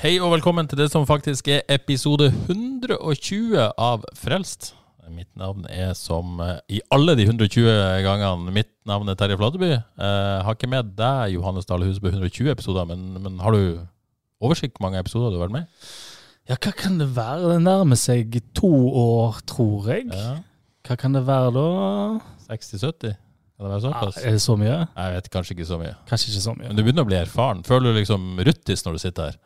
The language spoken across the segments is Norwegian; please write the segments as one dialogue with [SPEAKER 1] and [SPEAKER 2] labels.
[SPEAKER 1] Hei og velkommen til det som faktisk er episode 120 av Frelst. Mitt navn er som eh, i alle de 120 gangene mitt navn er Terje Flateby. Jeg har ikke med deg Johannes Dale Husebø 120 episoder, men, men har du oversikt hvor mange episoder du har vært med?
[SPEAKER 2] Ja, hva kan det være? Det nærmer seg to år, tror jeg.
[SPEAKER 1] Ja.
[SPEAKER 2] Hva kan det være da?
[SPEAKER 1] 60-70? Kan det
[SPEAKER 2] Ja, er det så mye?
[SPEAKER 1] Jeg vet kanskje ikke så mye.
[SPEAKER 2] Kanskje ikke så mye.
[SPEAKER 1] Men du begynner å bli erfaren. Føler du liksom ruttis når du sitter her?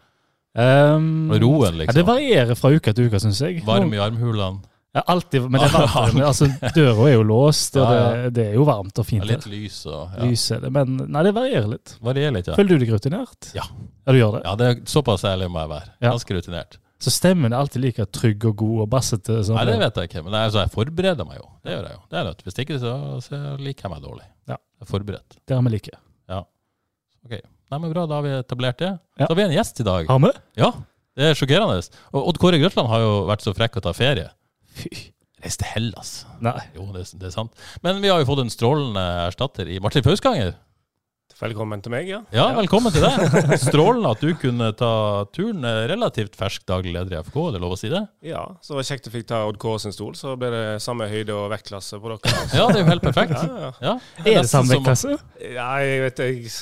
[SPEAKER 2] Um,
[SPEAKER 1] roen, liksom?
[SPEAKER 2] ja, det varierer fra uke til uke, syns jeg.
[SPEAKER 1] Varm i armhulene?
[SPEAKER 2] Ja, alltid, men det er varmt. altså, døra er jo låst, og
[SPEAKER 1] Ja, ja.
[SPEAKER 2] det, det er jo varmt og fint
[SPEAKER 1] Ja, litt lys og ja.
[SPEAKER 2] Lys er det. Men nei, det varierer litt.
[SPEAKER 1] Varierer litt, ja.
[SPEAKER 2] Føler du deg rutinert?
[SPEAKER 1] Ja.
[SPEAKER 2] Ja, du gjør det?
[SPEAKER 1] Ja, det er Såpass ærlig må jeg være. Ganske rutinert.
[SPEAKER 2] Så stemmen er alltid like trygg og god og bassete? Sånn.
[SPEAKER 1] Nei, det vet jeg ikke, men altså, jeg forbereder meg jo. Det gjør jeg jo. Det er nødt. Hvis ikke, så, så liker jeg meg dårlig.
[SPEAKER 2] Ja.
[SPEAKER 1] Jeg er forberedt.
[SPEAKER 2] Det har vi like.
[SPEAKER 1] Ok. Nei, men Bra, da har vi etablert det.
[SPEAKER 2] Ja.
[SPEAKER 1] Så har vi en gjest i dag.
[SPEAKER 2] Har vi?
[SPEAKER 1] Ja, det er sjokkerende. Og Odd Kåre Grøtland har jo vært så frekk å ta ferie.
[SPEAKER 2] Fy.
[SPEAKER 1] Reist til Hellas.
[SPEAKER 2] Nei.
[SPEAKER 1] Jo, det, det er sant. Men vi har jo fått en strålende erstatter i Martin Fauskanger.
[SPEAKER 3] Velkommen til meg, ja.
[SPEAKER 1] Ja, velkommen til deg. Strålende at du kunne ta turen. Relativt fersk daglig leder i FK, er det lov å si det?
[SPEAKER 3] Ja, Så var det kjekt å fikk ta Odd K sin stol, så ble det samme høyde og vektklasse på dere.
[SPEAKER 1] Ja, det er jo helt perfekt.
[SPEAKER 3] Ja, ja.
[SPEAKER 1] Ja,
[SPEAKER 2] Er det samme
[SPEAKER 1] vektklasse?
[SPEAKER 2] Nei,
[SPEAKER 3] ja, jeg vet jeg,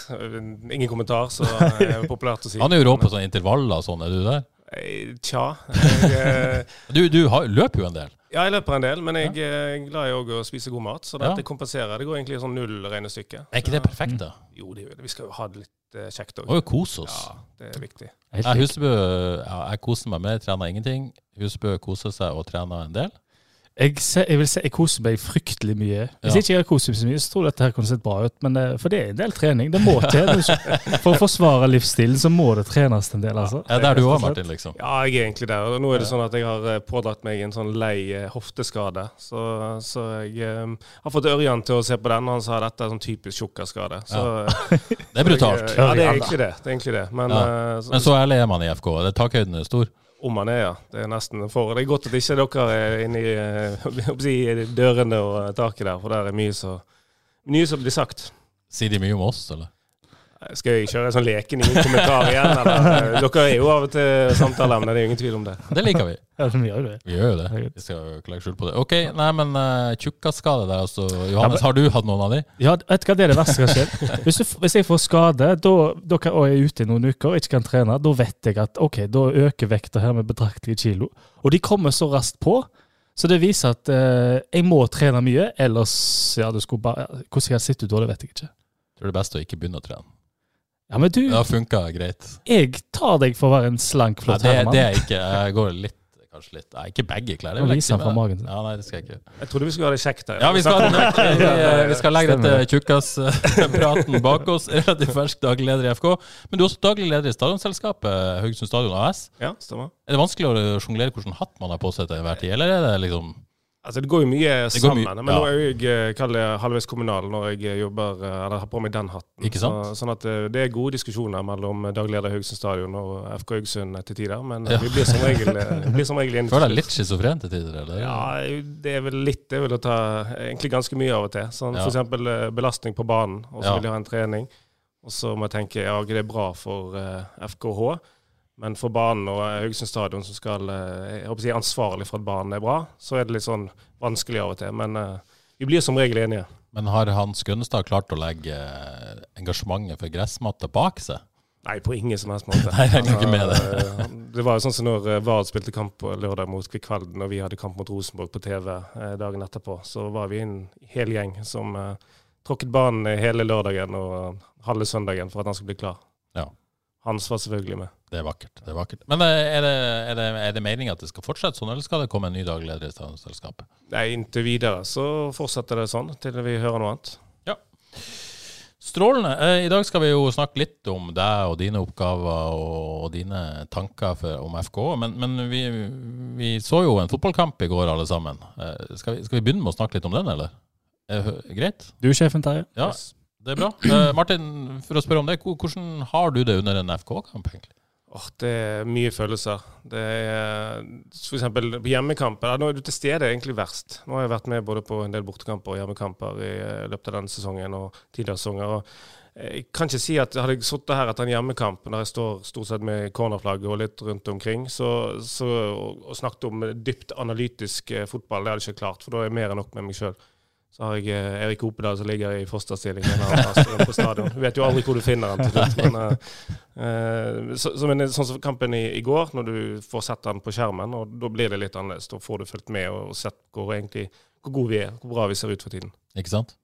[SPEAKER 3] Ingen kommentar, så det er populært å si.
[SPEAKER 1] Han er jo rå på sånne intervaller og sånn, er du der?
[SPEAKER 3] Eh, Tja. Jeg, eh,
[SPEAKER 1] Du, du har, løper jo en del.
[SPEAKER 3] Ja, jeg løper en del, men jeg er glad i å spise god mat, så
[SPEAKER 1] Ja.
[SPEAKER 3] dette kompenserer. Det går egentlig i sånn null regnestykke.
[SPEAKER 1] Er ikke det perfekt, da?
[SPEAKER 3] Jo, det, er vi skal jo ha det litt eh, kjekt òg.
[SPEAKER 1] jo kose oss.
[SPEAKER 3] Ja, det er viktig.
[SPEAKER 1] Jeg,
[SPEAKER 2] husker
[SPEAKER 1] Husebø, ja, jeg koser meg mer, trener ingenting. Husebø koser seg og trener en del.
[SPEAKER 2] Jeg, ser, jeg vil si jeg koser meg fryktelig mye. Hvis
[SPEAKER 1] Ja.
[SPEAKER 2] ikke jeg har koset meg så mye, så tror jeg dette her kunne sett bra ut. Men det, for det er en del trening. Det må til. For å forsvare livsstilen så må det trenes en del, altså.
[SPEAKER 1] Ja, der du
[SPEAKER 2] Rett
[SPEAKER 1] òg. Martin, liksom.
[SPEAKER 3] Ja, jeg er egentlig der. Nå er det sånn at jeg har eh, pådratt meg en sånn lei eh, hofteskade. Så, så jeg um, har fått Ørjan til å se på den, og han sa dette er sånn typisk tjukkaskade. Så,
[SPEAKER 1] Det er brutalt.
[SPEAKER 3] Jeg, ja, det er egentlig det. det, er egentlig det. Men,
[SPEAKER 1] Ja.
[SPEAKER 3] eh, så,
[SPEAKER 1] Men så ærlig er man i FK. Det Takhøyden er stor.
[SPEAKER 3] Om han er, ja. Det er nesten for. Det er godt at ikke dere er inne i eh, si, dørene og taket der, for der er mye som blir sagt.
[SPEAKER 1] Sier de mye om oss, eller?
[SPEAKER 3] Skal jeg kjøre en sånn leken i kommentar igjen? Eller? Dere er jo av og til samtaleemne, det er jo ingen tvil om det.
[SPEAKER 1] Det liker vi.
[SPEAKER 2] Ja, vi gjør jo det.
[SPEAKER 1] Vi gjør jo det. Vi skal jo ikke legge skjul på det. Ok, nei, men uh, tjukkaskade der, altså. Johannes,
[SPEAKER 2] men-
[SPEAKER 1] har du hatt noen av de?
[SPEAKER 2] Ja, vet du hva det er det verste som har skjedd? Hvis, du, hvis jeg får skade da, da kan, og jeg er ute i noen uker og ikke kan trene, da vet jeg at ok, da øker vekta her med betraktelige kilo. Og de kommer så raskt på. Så det viser at uh, jeg må trene mye, ellers ja, du skulle bare, Hvordan jeg sitter ut da, det vet jeg ikke.
[SPEAKER 1] Tror det er best å ikke begynne å trene.
[SPEAKER 2] Ja, men du,
[SPEAKER 1] Det funka greit.
[SPEAKER 2] jeg tar deg for å være en slank,
[SPEAKER 1] Nei,
[SPEAKER 2] flott
[SPEAKER 1] det,
[SPEAKER 2] herremann.
[SPEAKER 1] det er ikke Jeg går litt Kanskje litt Nei, ikke begge klær. det
[SPEAKER 2] Nå
[SPEAKER 1] vil
[SPEAKER 2] viser han fra magen sin.
[SPEAKER 1] Ja, nei, det skal jeg ikke.
[SPEAKER 3] Jeg trodde vi skulle ha det kjekt her.
[SPEAKER 1] Ja, vi skal, vi, vi skal legge
[SPEAKER 2] Stemmer
[SPEAKER 1] dette tjukkaspraten bak oss. Relativt fersk daglig leder i FK. Men du er også daglig leder i stadionselskapet Haugesund Stadion AS.
[SPEAKER 3] Ja, stemmer.
[SPEAKER 1] Er det vanskelig å sjonglere hvilken hatt man har på seg til enhver tid, eller er det liksom
[SPEAKER 3] Altså, det går jo mye sammen.
[SPEAKER 1] mye,
[SPEAKER 3] men
[SPEAKER 1] ja.
[SPEAKER 3] nå er jeg eh, det halvveis kommunal når jeg eh, jobber eh, eller har på meg den hatten.
[SPEAKER 1] Ikke sant?
[SPEAKER 3] Så, sånn at det er gode diskusjoner mellom daglig leder i Haugesund Stadion og FK Haugesund til tider. Men
[SPEAKER 1] Ja.
[SPEAKER 3] vi blir som regel, blir som regel.
[SPEAKER 1] Føler deg litt schizofren til tider, eller?
[SPEAKER 3] Ja, det er vel litt Det er vel å ta egentlig ganske mye av og til. Sånn,
[SPEAKER 1] Ja.
[SPEAKER 3] Eh, belastning på banen, og så vil jeg ha en trening. Og så må jeg tenke ja, det er bra for FKH, men for banen og Haugesund Stadion, som skal eh, jeg håper å si, ansvarlig for at banen er bra, så er det litt sånn vanskelig av og til. Men eh, vi blir som regel enige.
[SPEAKER 1] Men har Hans Gunnestad klart å legge eh, engasjementet for gressmatte bak seg?
[SPEAKER 3] Nei, på ingen som helst måte.
[SPEAKER 1] Nei, jeg ikke med det.
[SPEAKER 3] Altså, det var jo sånn som når Vard spilte kamp på lørdag mot Kvikkvelden, og vi hadde kamp mot Rosenborg på TV dagen etterpå. Så var vi en hel gjeng som tråkket banen hele lørdagen og halve søndagen for at han skulle bli klar.
[SPEAKER 1] Ja.
[SPEAKER 3] Hans var selvfølgelig med.
[SPEAKER 1] Det er vakkert. det Er vakkert. Men eh, er det, er det, er det meningen at det skal fortsette sånn, eller skal det komme en ny daglig leder i selskapet?
[SPEAKER 3] Nei, inntil videre så fortsetter det sånn, til vi hører noe annet.
[SPEAKER 1] Ja. Strålende. Eh, I dag skal vi jo snakke litt om deg og dine oppgaver og, dine tanker for, om FK. Men, men vi, vi, så jo en fotballkamp i går, alle sammen. Eh, skal vi, skal vi, begynne med å snakke litt om den, eller? Er greit?
[SPEAKER 2] Du er sjefen, Terje.
[SPEAKER 1] Ja, det er bra. Martin, for å spørre om det, hvordan har du det under en FK-kamp, egentlig?
[SPEAKER 3] Oh, det er mye følelser. Det er F.eks. på hjemmekamper. Nå er du til stede egentlig verst. Nå har jeg vært med både på en del bortekamper og hjemmekamper i eh, løpet av denne sesongen og tidligere sesonger. Jeg kan ikke si at hadde jeg sittet her etter en hjemmekamp der jeg står stort sett med cornerflagget og litt rundt omkring, så, så, og snakket om dypt analytisk eh, fotball, det hadde jeg ikke klart. For da er jeg mer enn nok med meg sjøl. Så har jeg eh, Erik Opedal som ligger i fosterstilling på stadion. Du vet jo aldri hvor du finner han til slutt. Men, eh, så, så, men sånn som kampen i, i, går, når du får sett han på skjermen, og da blir det litt annerledes. Da får du fulgt med og sett hvor, egentlig, hvor gode vi er, hvor bra vi ser ut for tiden.
[SPEAKER 1] Ikke sant?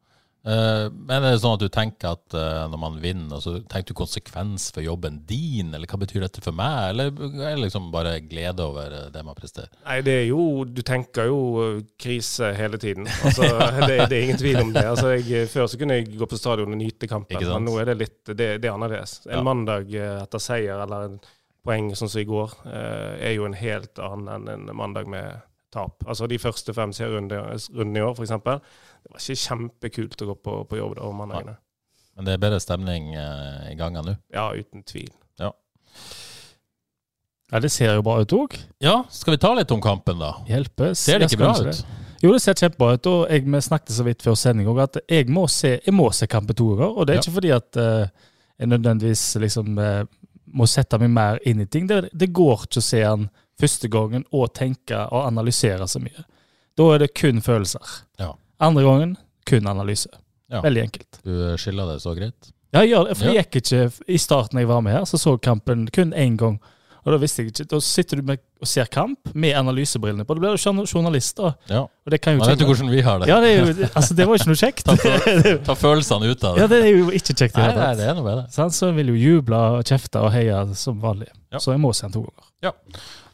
[SPEAKER 1] Uh, men er det sånn at du tenker at uh, når man vinner, så tenker du konsekvens for jobben din, eller hva betyr dette for meg, eller er det liksom bare glede over uh, det man presterer?
[SPEAKER 3] Nei, det er jo Du tenker jo krise hele tiden. Altså, det, det, er ingen tvil om det. Altså, jeg, før så kunne jeg gå på stadion og nyte kampen, men nå er det litt Det, det er annerledes. En ja. mandag etter seier eller en poeng sånn som i går, er jo en helt annen enn en mandag med tap. Altså de første fem serierundene i år, f.eks det var ikke kjempekult å gå på, på jobb da om mandagene.
[SPEAKER 1] Men det er bedre stemning eh, i gangen nå?
[SPEAKER 3] Ja, uten tvil.
[SPEAKER 1] Ja.
[SPEAKER 2] ja, det ser jo bra ut òg.
[SPEAKER 1] Ja, skal vi ta litt om kampen, da?
[SPEAKER 2] Hjelpe.
[SPEAKER 1] Ser det ikke bra ut?
[SPEAKER 2] Jo, det ser kjempebra ut. og jeg, Vi snakket så vidt før sending òg at jeg må se, jeg må se kampen to ganger. Og det er ja. ikke fordi at uh, jeg nødvendigvis liksom uh, må sette meg mer inn i ting. Det, det går ikke å se den første gangen og tenke og analysere så mye. Da er det kun følelser.
[SPEAKER 1] Ja.
[SPEAKER 2] Andre gangen kun analyse. Ja. Veldig enkelt.
[SPEAKER 1] Du eh, skiller det så greit?
[SPEAKER 2] Ja, jeg gjør det. For jeg gikk ikke I starten jeg var med her, så så kampen kun én gang. Og Da visste jeg ikke. Da sitter du med, og ser kamp med analysebrillene på. Da blir du journalist, da.
[SPEAKER 1] Ja.
[SPEAKER 2] Og det kan jo
[SPEAKER 1] Man vet jo hvordan vi har det.
[SPEAKER 2] Ja, det, jo, altså, det var ikke noe kjekt.
[SPEAKER 1] ta, ta, følelsene ut av
[SPEAKER 2] det. Ja, det er jo ikke kjekt
[SPEAKER 1] i det hele tatt. Det er noe bedre.
[SPEAKER 2] Sånn, så vil jo juble og kjefte og heie som vanlig. Ja. Så jeg må se den to ganger.
[SPEAKER 1] Ja.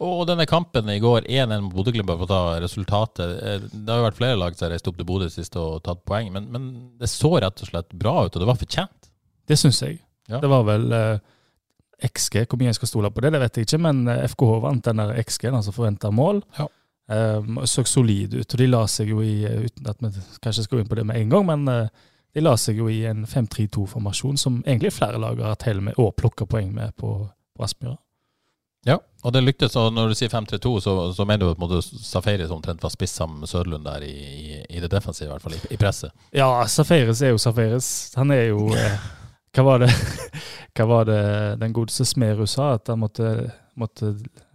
[SPEAKER 1] Og denne kampen i går, 1-1 mot Bodø-Glimt, for å ta resultatet. Eh, det har jo vært flere lag som har reist opp til Bodø sist og tatt poeng, men, men, det så rett og slett bra ut, og det var fortjent.
[SPEAKER 2] Det syns jeg. Ja. Det var vel eh, XG, hvor mye jeg skal stole på det, det vet jeg ikke, men FKH eh, vant den der XG-en, altså forventa mål.
[SPEAKER 1] Ja.
[SPEAKER 2] Um, så solid ut, og de la seg jo i, eh, uten at vi kanskje skal gå inn på det med en gang, men uh, de la seg jo i en 5-3-2-formasjon som egentlig flere lag har hatt hell med og plukka poeng med på, på Aspmyra.
[SPEAKER 1] Ja, og det lyktes. Og når du sier 5-3-2, så, så mener du at Safaris omtrent var spiss sammen med Sørlund der i, i, i, det defensive, i hvert fall i, i presset?
[SPEAKER 2] Ja, Safaris er jo Safaris. Han er jo eh, hva, var det, hva var det den godeste Smerud sa? At han måtte måtte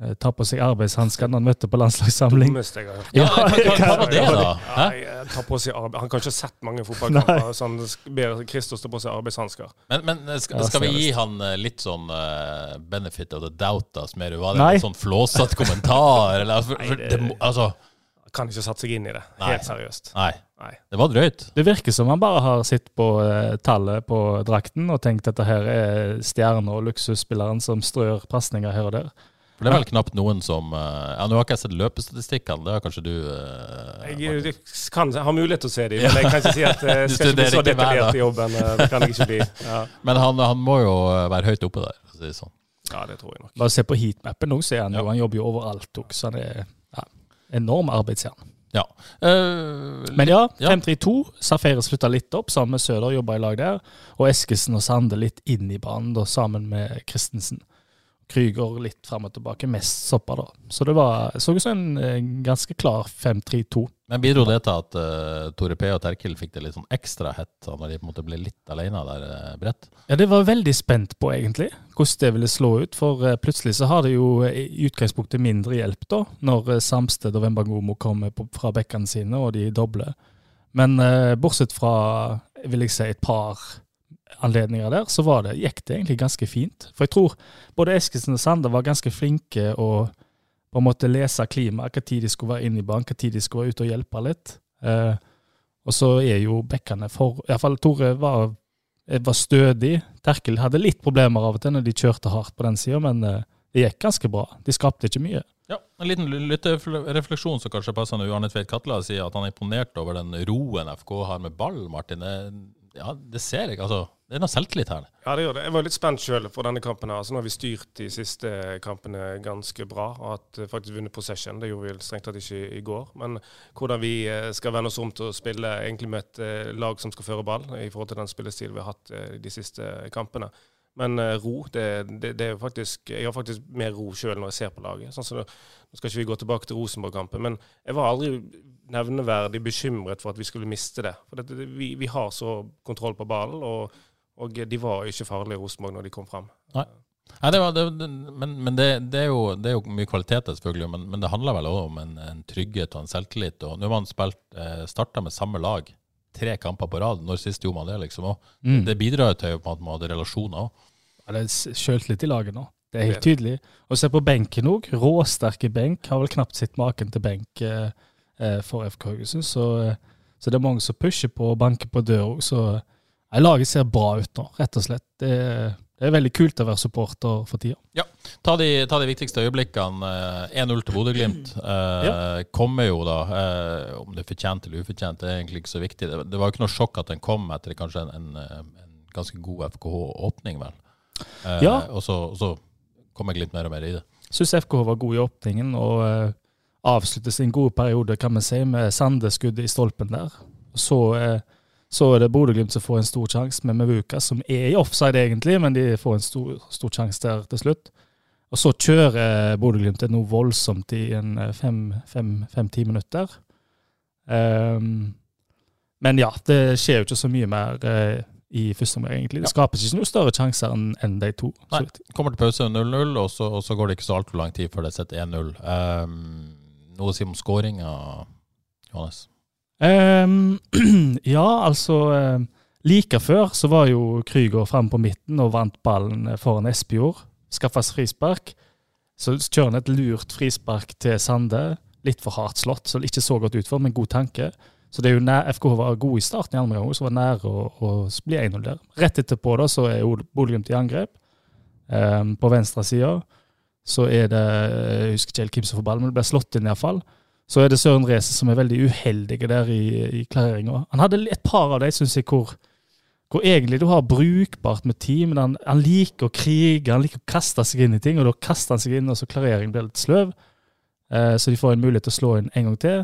[SPEAKER 2] eh, ta på seg arbeidshanskene når han møtte på landslagssamling.
[SPEAKER 3] Dummeste jeg har hørt.
[SPEAKER 1] Ja, hva, var det, da?
[SPEAKER 3] Ja, ta på seg han kan ikke ha sett mange fotballkamper, så han ber Kristus ta på seg arbeidshansker.
[SPEAKER 1] Men, men eh, skal, skal, vi gi han eh, litt sånn uh, benefit of the doubt, da, Smerud? Var det Nei. en sånn flåsete kommentar? Eller, for, for, det, altså
[SPEAKER 3] kan ikke satt seg inn i det. Nei. Helt seriøst.
[SPEAKER 1] Nei. Nei. Det var drøyt.
[SPEAKER 2] Det virker som han bare har sett på uh, tallet på drakten og tenkt at dette her er stjerner og luksusspilleren som strør pasninger her og der.
[SPEAKER 1] For Det er vel knapt noen som uh, ja, Nå har ikke jeg sett løpestatistikkene, det har kanskje du uh,
[SPEAKER 3] Jeg, jeg kan, har mulighet til å se dem, men jeg kan ikke si at jeg skal ikke bli så detaljert i jobben. det kan jeg ikke bli. Ja.
[SPEAKER 1] Men han, han, må jo være høyt oppe der, for å si det sånn.
[SPEAKER 3] Ja, det tror jeg nok.
[SPEAKER 2] Bare se på heatmappen nå, så er han jo, han jobber jo overalt òg, så han er enorm arbeidsjern.
[SPEAKER 1] Ja. Uh,
[SPEAKER 2] Men ja, 5-3-2. Safere slutta litt opp, sammen med Søder jobba i lag der. Og Eskesen og Sande litt inn i banen, da, sammen med Christensen. Krüger litt fram og tilbake, mest Soppa, da. Så det var, så ut som en ganske klar 5-3-2.
[SPEAKER 1] Men bidro det til at uh, Tore P og Terkel fikk det litt sånn ekstra hett når de på en måte ble litt alene der, uh, Brett?
[SPEAKER 2] Ja, det var veldig spent på, egentlig, hvordan det ville slå ut. For uh, plutselig så har det jo i utgangspunktet mindre hjelp, da, når uh, Samsted og Wembangomo kommer på, fra bekkene sine og de dobler. Men bortsett fra, vil jeg si, et par anledninger der, så det, gikk det egentlig ganske fint. For jeg tror både Eskilsen og Sander var ganske flinke å på en måte lese klimaet, tid de skulle være inne i banen, tid de skulle være ute og hjelpe litt. Eh, og så er jo bekkene for Iallfall Tore var eh, var stødig. Terkel hadde litt problemer av og til når de kjørte hardt på den sida, men eh, det gikk ganske bra. De skapte ikke mye.
[SPEAKER 1] Ja, En liten lytterefleksjon som kanskje passer når Arne Tveit Katla sier at han er imponert over den roen FK har med ball, Martin. Det, ja, det ser jeg. altså. Det er noe selvtillit her.
[SPEAKER 3] Ja, det gjør det. Jeg var litt spent sjøl for denne kampen. her. Altså, nå har vi styrt de siste kampene ganske bra og hatt eh, faktisk vunnet possession. Det gjorde vi strengt tatt ikke i går. Men hvordan vi eh, skal vende oss om til å spille egentlig med et eh, lag som skal føre ball, i forhold til den spillestilen vi har hatt de siste kampene. Men ro, det, det, det, er jo faktisk Jeg har faktisk mer ro sjøl når jeg ser på laget. Sånn så Nå skal ikke vi gå tilbake til Rosenborg-kampen, men jeg var aldri nevneverdig bekymret for at vi skulle miste det. For det, vi, vi, har så kontroll på ballen, og, og de var ikke farlige Rosenborg når de kom fram.
[SPEAKER 1] Nei. Nei, det var, det, men, men det, det, er jo, det, er jo, mye kvalitet, selvfølgelig, men, men det handler vel også om en, en, trygghet og en selvtillit. og Nå har man spilt, eh, starta med samme lag tre kamper på rad. Når sist gjorde man det? liksom også. Mm. Det bidrar jo til at man hadde relasjoner òg.
[SPEAKER 2] Ja, det er sjøltillit i laget nå. Det er helt tydelig. Og se på benken òg. Råsterke benk. Har vel knapt sett maken til benk eh, eh for FK Haugesund. Så, eh, så, det er mange som pusher på og banker på døra òg. Eh, laget ser bra ut nå, rett og slett. Det, det er veldig kult å være supporter for tida.
[SPEAKER 1] Ja. Ta de, ta de viktigste øyeblikkene. 1-0 til Bodø-Glimt eh, ja. kommer jo da. Eh, om det er fortjent eller ufortjent, det er egentlig ikke så viktig. Det, det var jo ikke noe sjokk at den kom etter kanskje en, en, en ganske god FKH-åpning, vel. Eh, ja. Og så, og så kom jeg litt mer og mer i det.
[SPEAKER 2] Syns FKH var god i åpningen og eh, avslutter sin gode periode kan man si, med Sande-skuddet i stolpen der. Så, uh, så er det Bodø-Glimt som får en stor sjanse med Mevuka, som er i offside egentlig, men de får en stor, stor sjanse der til slutt. Og så kjører Bodø-Glimt noe voldsomt i en fem-ti minutter. Um, men ja, det skjer jo ikke så mye mer. Uh, i første omgang, egentlig. Det skapes ikke noe større sjanser enn en de to.
[SPEAKER 1] Nei, Kommer til pause 0-0, og, og, så går det ikke så altfor lang tid før det setter 1-0. Um, ehm, noe å si om skåringa, Johannes?
[SPEAKER 2] Um, ja, altså um, Like før så var jo Krüger framme på midten og vant ballen foran Espejord. Skaffes frispark. Så kjører han et lurt frispark til Sande. Litt for hardt slått, så det ikke så godt ut for, men god tanke. Så det er jo nær, FK var god i starten i andre gang, så var nære å, å bli 1-0 der. Rett etterpå da, så er Bodø-Glimt i angrep. Um, på venstre side så er det Jeg husker ikke helt hvem som får ballen, men det blir slått inn iallfall. Så er det Søren Reese som er veldig uheldige der i, i klareringa. Han hadde et par av dem, syns jeg, hvor, hvor, egentlig du har brukbart med tid, men han, han, liker å krige, han liker å kaste seg inn i ting, og da kaster han seg inn, og så klareringen blir litt sløv. Eh, så de får en mulighet til å slå inn en gang til.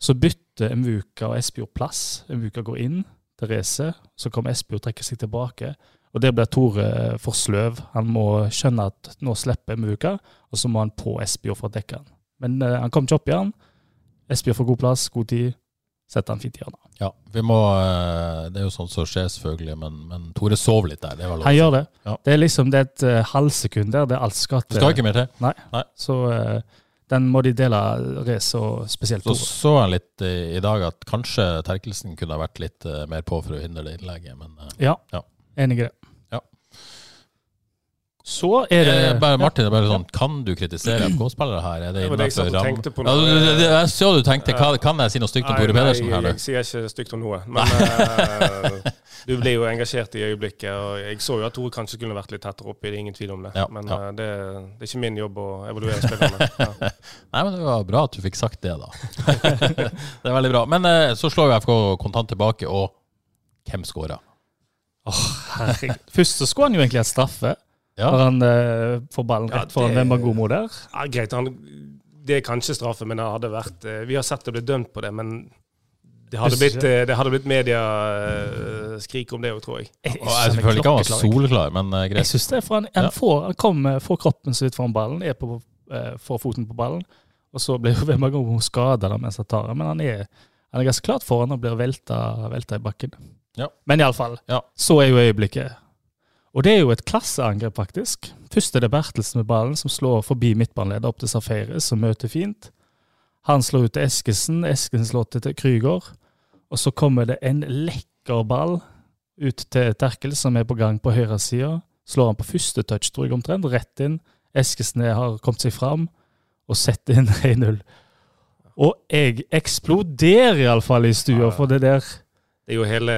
[SPEAKER 2] Så bytter Mvuka og Espejord plass. Mvuka går inn til Reese, så kommer Espejord og trekker seg tilbake. Og det blir Tore for sløv. Han må skjønne at nå slipper Mvuka, og så må han på Espejord for å dekke han. Men uh, han kom ikke opp igjen. Espejord får god plass, god tid. Setter han fint i hjørnet.
[SPEAKER 1] Ja, vi må, uh, det er jo sånt som skjer, selvfølgelig, men, men Tore sov litt der. Det
[SPEAKER 2] han gjør det. Ja. Det er liksom det er et uh, halvsekund der. Det er alt skal
[SPEAKER 1] til. Det skal ikke mer til.
[SPEAKER 2] Nei. Nei. Så den må de dele race og spesielt Tore.
[SPEAKER 1] Så så han litt i, i, dag at kanskje Terkelsen kunne ha vært litt uh, mer på for å hindre det innlegget, men uh,
[SPEAKER 2] ja, ja, enig i det. Så er det
[SPEAKER 1] eh, bare, Martin, det er bare sånn, kan du kritisere FK-spillere her? Er
[SPEAKER 3] det, det var det jeg satt og tenkte på. Nå.
[SPEAKER 1] Ja, du, jeg så du tenkte, kan jeg si noe stygt om Tore Pedersen her?
[SPEAKER 3] Nei, jeg sier ikke stygt om noe. Men du blir jo engasjert i øyeblikket. og Jeg så jo at Tore kanskje kunne vært litt tettere oppi, det er ingen tvil om det. Ja, men ja. Det, det, er ikke min jobb å evaluere spillerne. Ja.
[SPEAKER 1] Nei, men Det var bra at du fikk sagt det, da. det er veldig bra. Men eh, så slår jo FK kontant tilbake, og hvem skåra?
[SPEAKER 2] Oh, Først så skulle han jo egentlig hatt straffe. Ja. Når han eh, får ballen rett foran Wembagomo der.
[SPEAKER 3] Ja, greit, han, det er kanskje straffe, men det hadde vært eh, Vi har sett det bli dømt på det, men det hadde blitt, eh, det hadde blitt mediaskrik om det òg, tror jeg.
[SPEAKER 1] jeg, jeg selvfølgelig ikke han var solklar, men uh, greit.
[SPEAKER 2] Jeg synes det, for Han, han, får, han kommer, får kroppen så vidt foran ballen, er på, uh, får foten på ballen, og så blir mange ganger skada mens han tar den. Men han er, han er ganske klart foran og blir velta, velta i bakken. Ja. Men iallfall, ja. så er jo øyeblikket. Og det er jo et klasseangrep, faktisk. Først er det Bertelsen med ballen, som slår forbi midtbaneleder opp til Safere, som møter fint. Han slår ut til Eskesen, Eskesen slår til Krüger. Og så kommer det en lekker ball ut til Terkel, som er på gang på høyresida. Slår han på første touch, tror jeg omtrent, rett inn. Eskesen har kommet seg fram og setter inn 1-0. Og jeg eksploderer iallfall i stua, for det der
[SPEAKER 3] det er jo hele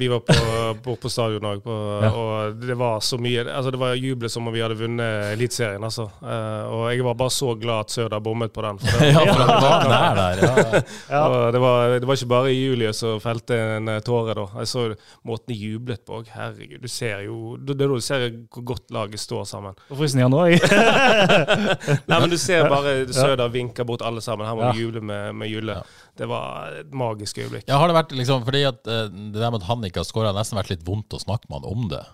[SPEAKER 3] Vi var på, på, på stadion òg,
[SPEAKER 2] Ja.
[SPEAKER 3] og det var så mye altså Det var jubel som om vi hadde vunnet Eliteserien, altså. Eh, og jeg var bare så glad at Søder bommet på den. For det,
[SPEAKER 1] Ja, for han var nær der. Ja.
[SPEAKER 2] Ja.
[SPEAKER 3] det, var, det var ikke bare Julie som felte en eh, tåre da. Jeg så måten de jublet på òg. Herregud, du ser jo Det du ser hvor godt laget står sammen.
[SPEAKER 2] På frysninger nå, jeg.
[SPEAKER 3] Nei, men du ser bare Søder vinker bort alle sammen. Her må
[SPEAKER 2] Ja.
[SPEAKER 3] vi juble med, med Julle. Det var et magisk øyeblikk.
[SPEAKER 1] Ja, har det vært liksom, fordi at eh, det der med at han ikke har skåra, har nesten vært litt vondt å snakke med han om det.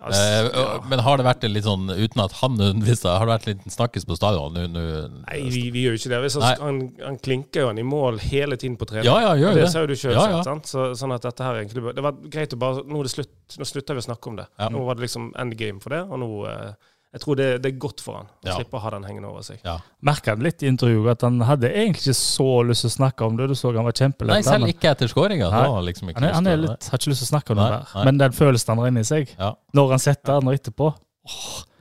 [SPEAKER 3] Altså, ja.
[SPEAKER 1] Men har det vært litt sånn, uten at han nødvendigvis Har det vært litt snakkes på stadion Nu, nu,
[SPEAKER 3] Nei, vi, vi gjør jo ikke det. Hvis han, han, klinker jo han i mål hele tiden på trening.
[SPEAKER 1] Ja, ja, gjør
[SPEAKER 3] det
[SPEAKER 1] det.
[SPEAKER 3] sa jo du sjøl.
[SPEAKER 1] Ja, ja.
[SPEAKER 3] Så, sånn at dette her egentlig Det var greit å bare Nå er det slutt. Nå slutter vi å snakke om det.
[SPEAKER 1] Ja.
[SPEAKER 3] Nå var det liksom endgame for det, og nå eh, Jeg tror det, det er godt for han å
[SPEAKER 1] Ja.
[SPEAKER 3] slippe å ha den hengende over seg.
[SPEAKER 1] Ja.
[SPEAKER 2] Merka han litt i intervjuet at han hadde egentlig ikke så lyst til å snakke om det. Du så han var kjempelett.
[SPEAKER 1] Nei, selv ikke etter skåringa. Liksom
[SPEAKER 2] han, er, han er
[SPEAKER 1] det.
[SPEAKER 2] litt, har ikke lyst til å snakke om det
[SPEAKER 1] Nei,
[SPEAKER 2] der.
[SPEAKER 1] nei.
[SPEAKER 2] Men den følelsen han har inni seg,
[SPEAKER 1] Ja.
[SPEAKER 2] når han setter den og etterpå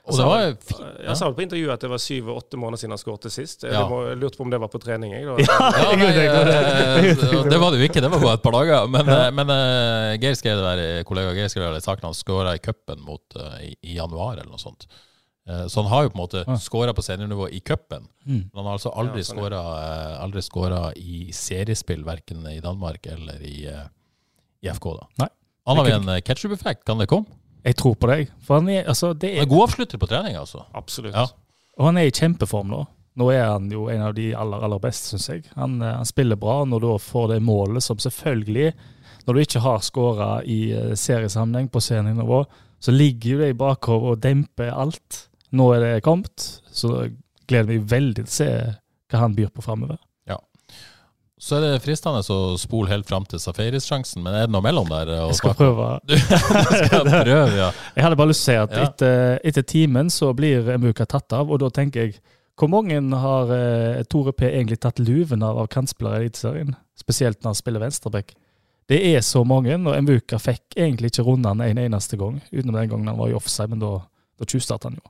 [SPEAKER 1] Og det var fint, ja.
[SPEAKER 3] Jeg sa vel på intervjuet at det var syv-åtte måneder siden han skåret sist. Jeg
[SPEAKER 1] Ja.
[SPEAKER 3] må- jeg lurte på om det var på trening. Jeg.
[SPEAKER 1] Ja, nei,
[SPEAKER 2] det.
[SPEAKER 1] eh, det var det jo ikke, det var bare et par dager. Men, eh, men eh, Geir skrev det der, kollega Geir skrev det i saken han skåra i cupen mot, i, i januar eller noe sånt. Eh, Så han har jo på en måte
[SPEAKER 2] Ja.
[SPEAKER 1] skåra på seniornivå i cupen.
[SPEAKER 2] Mm.
[SPEAKER 1] Men han har altså aldri
[SPEAKER 3] Ja, sånn, ja.
[SPEAKER 1] skåra eh, i seriespill, verken i Danmark eller i, eh, i FK. da.
[SPEAKER 2] Nei.
[SPEAKER 1] Han har vi en ketchup-effekt, kan det komme?
[SPEAKER 2] Jeg tror på deg. For han er, altså, det
[SPEAKER 1] Han
[SPEAKER 2] er,
[SPEAKER 1] er god avslutter på trening, altså.
[SPEAKER 3] Absolutt.
[SPEAKER 1] Ja.
[SPEAKER 2] og han er i kjempeform nå. Nå er han jo en av de aller aller beste, syns jeg. Han, han spiller bra når du får det målet som selvfølgelig Når du ikke har skåra i seriesammenheng på seniornivå, så ligger jo det i bakhodet og demper alt. Nå er det kommet, så gleder meg veldig til å se hva han byr på framover.
[SPEAKER 1] Så er det fristende å spole helt fram til Safaris-sjansen, men er det noe mellom der?
[SPEAKER 2] Jeg skal
[SPEAKER 1] snakke
[SPEAKER 2] prøve.
[SPEAKER 1] Skal prøve, ja.
[SPEAKER 2] Jeg hadde bare lyst til å si at
[SPEAKER 1] Ja.
[SPEAKER 2] etter, etter timen så blir Muka tatt av, og da tenker jeg hvor mange har eh, Tore P egentlig tatt luven av av kantspillere i Eliteserien? Spesielt når han spiller venstreback. Det er så mange, og Mvuka fikk egentlig ikke runde han en eneste gang, utenom den gangen han var i offside, men da, da tjuvstartet han jo.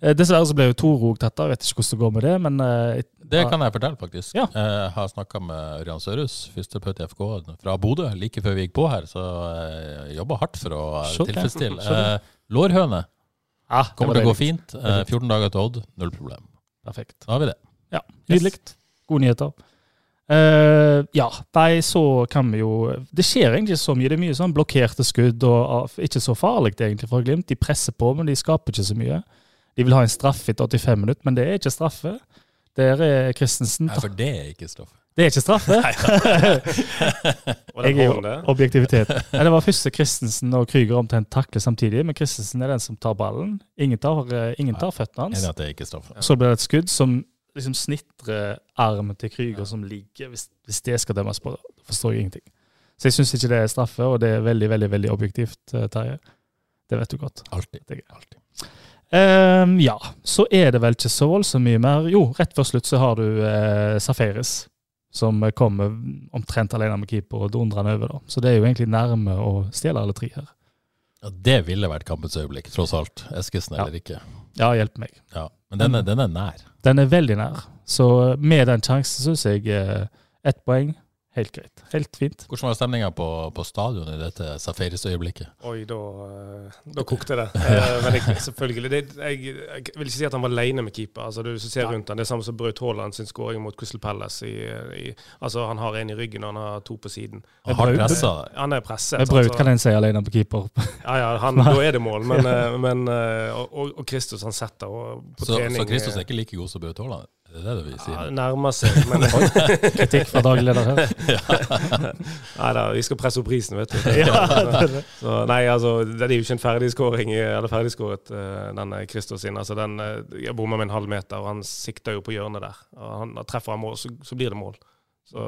[SPEAKER 2] Eh, Dessverre så ble jo to òg tatt jeg vet ikke hvordan det går med det, men eh,
[SPEAKER 1] Det kan jeg fortelle, faktisk.
[SPEAKER 2] Ja.
[SPEAKER 1] Jeg har snakka med Ørjan Sørhus, fysioterapeut i FK fra Bodø, like før vi gikk på her. Så jeg jobba hardt for å eh, tilfredsstille.
[SPEAKER 2] Det.
[SPEAKER 1] Eh, Lårhøne
[SPEAKER 2] ah,
[SPEAKER 1] kommer til å gå fint. Eh, 14 dager til Odd, null problem.
[SPEAKER 2] Perfekt.
[SPEAKER 1] Da har vi det.
[SPEAKER 2] Ja, nydelig. Gode nyheter. Uh, ja, nei, så kan vi jo Det skjer egentlig ikke så mye. Det er mye sånn blokkerte skudd og ah, ikke så farlig egentlig for Glimt. De presser på, men de skaper ikke så mye. De vil ha en straffe etter 85 minutter, men det er ikke straffe. Der er Christensen
[SPEAKER 1] Nei, for det er ikke straffe.
[SPEAKER 2] Det er ikke straffe! Jeg er jo objektivitet. Nei, det var første Christensen og Krüger omtrent takler samtidig, men Christensen er den som tar ballen. Ingen tar, eh, ingen tar føttene hans.
[SPEAKER 1] Det er ikke straffe.
[SPEAKER 2] Så blir det et skudd som liksom snitrer armen til Krüger som ligger. Hvis, hvis det skal dømmes på, da forstår jeg ingenting. Så jeg syns ikke det er straffe, og det er veldig, veldig veldig objektivt, eh, Terje. Det vet du godt.
[SPEAKER 1] Alltid.
[SPEAKER 2] Det er
[SPEAKER 1] Alltid.
[SPEAKER 2] Ehm, ja, så er det vel ikke så voldsomt mye mer. Jo, rett før slutt så har du eh, Safaris, som kommer omtrent alene med keeper og dundrer han over. da. Så det er jo egentlig nærme å stjele alle tre her.
[SPEAKER 1] Ja, det ville vært kampens øyeblikk, tross alt. Eskesen
[SPEAKER 2] Ja.
[SPEAKER 1] eller ikke.
[SPEAKER 2] Ja, hjelp meg.
[SPEAKER 1] Ja. Men den er, den er nær.
[SPEAKER 2] Den er veldig nær. Så med den sjansen syns jeg eh, ett poeng helt greit. Helt fint.
[SPEAKER 1] Hvordan var stemninga på, på stadionet i dette safarisøyeblikket?
[SPEAKER 3] Oi, da, eh, da kokte det. Eh, Men jeg, selvfølgelig. Det, jeg, jeg vil ikke si at han var alene med keeper. Altså, du ser rundt han, det er samme som Braut Haaland sin skåring mot Crystal Palace. I, i, altså, han har en i ryggen, og han har to på siden.
[SPEAKER 1] Han har pressa.
[SPEAKER 3] Han er presset.
[SPEAKER 2] Med Braut kan en si alene på keeper.
[SPEAKER 3] Ja, ja, han, da er det mål. Men, eh, men og, og- og Kristus, han setter og på
[SPEAKER 1] Så,
[SPEAKER 3] trening
[SPEAKER 1] så Kristus er ikke like god som Braut Haaland? Er det vi du vil si?
[SPEAKER 3] ja, nærmer seg, men
[SPEAKER 2] Kritikk fra daglig leder her.
[SPEAKER 3] Nei da, vi skal presse opp prisen, vet du.
[SPEAKER 2] Ja, det det.
[SPEAKER 3] Så, nei, altså, det er jo ikke en ferdigskåring, eller ferdigskåret, denne den eh, Kristus sin. Altså, den uh, Jeg bomma med en halv meter, og han sikter jo på hjørnet der. Og han Treffer han mål, så, så blir det mål. Så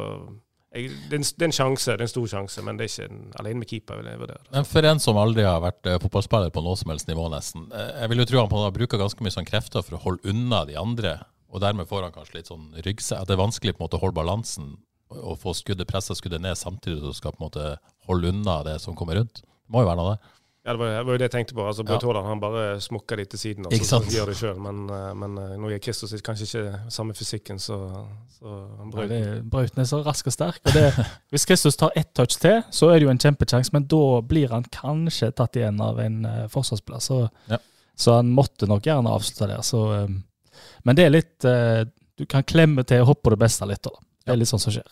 [SPEAKER 3] jeg, det, er en, det er en sjanse, det er en stor sjanse, men det er ikke en, alene med keeper, vil jeg vurdere.
[SPEAKER 1] Men for en som aldri har vært eh, fotballspiller på noe som helst nivå, nesten. eh, Jeg vil jo tro han bruker ganske mye sånn krefter for å holde unna de andre. Og dermed får han kanskje litt sånn ryggsekk. At det er vanskelig på en måte å holde balansen og få skuddet pressa skuddet ned samtidig som du skal på en måte holde unna det som kommer rundt. Det må jo være noe av
[SPEAKER 3] Ja, det var, det var jo det jeg tenkte på. Altså, Braut Haaland han bare smukker de til siden og
[SPEAKER 1] Ikke
[SPEAKER 3] så,
[SPEAKER 1] sant?
[SPEAKER 3] så gjør det sjøl. Men, eh, men eh, nå er Kristus kanskje ikke samme fysikken, så, så Braut
[SPEAKER 2] det- Brauten er så rask og sterk. Og det, hvis Kristus tar ett touch til, så er det jo en kjempekjangs, men da blir han kanskje tatt igjen av en forsvarsplass. Så,
[SPEAKER 1] Ja.
[SPEAKER 2] så han måtte nok gjerne avslutte der. Så, um, men det er litt uh, Du kan klemme til og hoppe på det beste litt. Da. Det er litt sånn som skjer.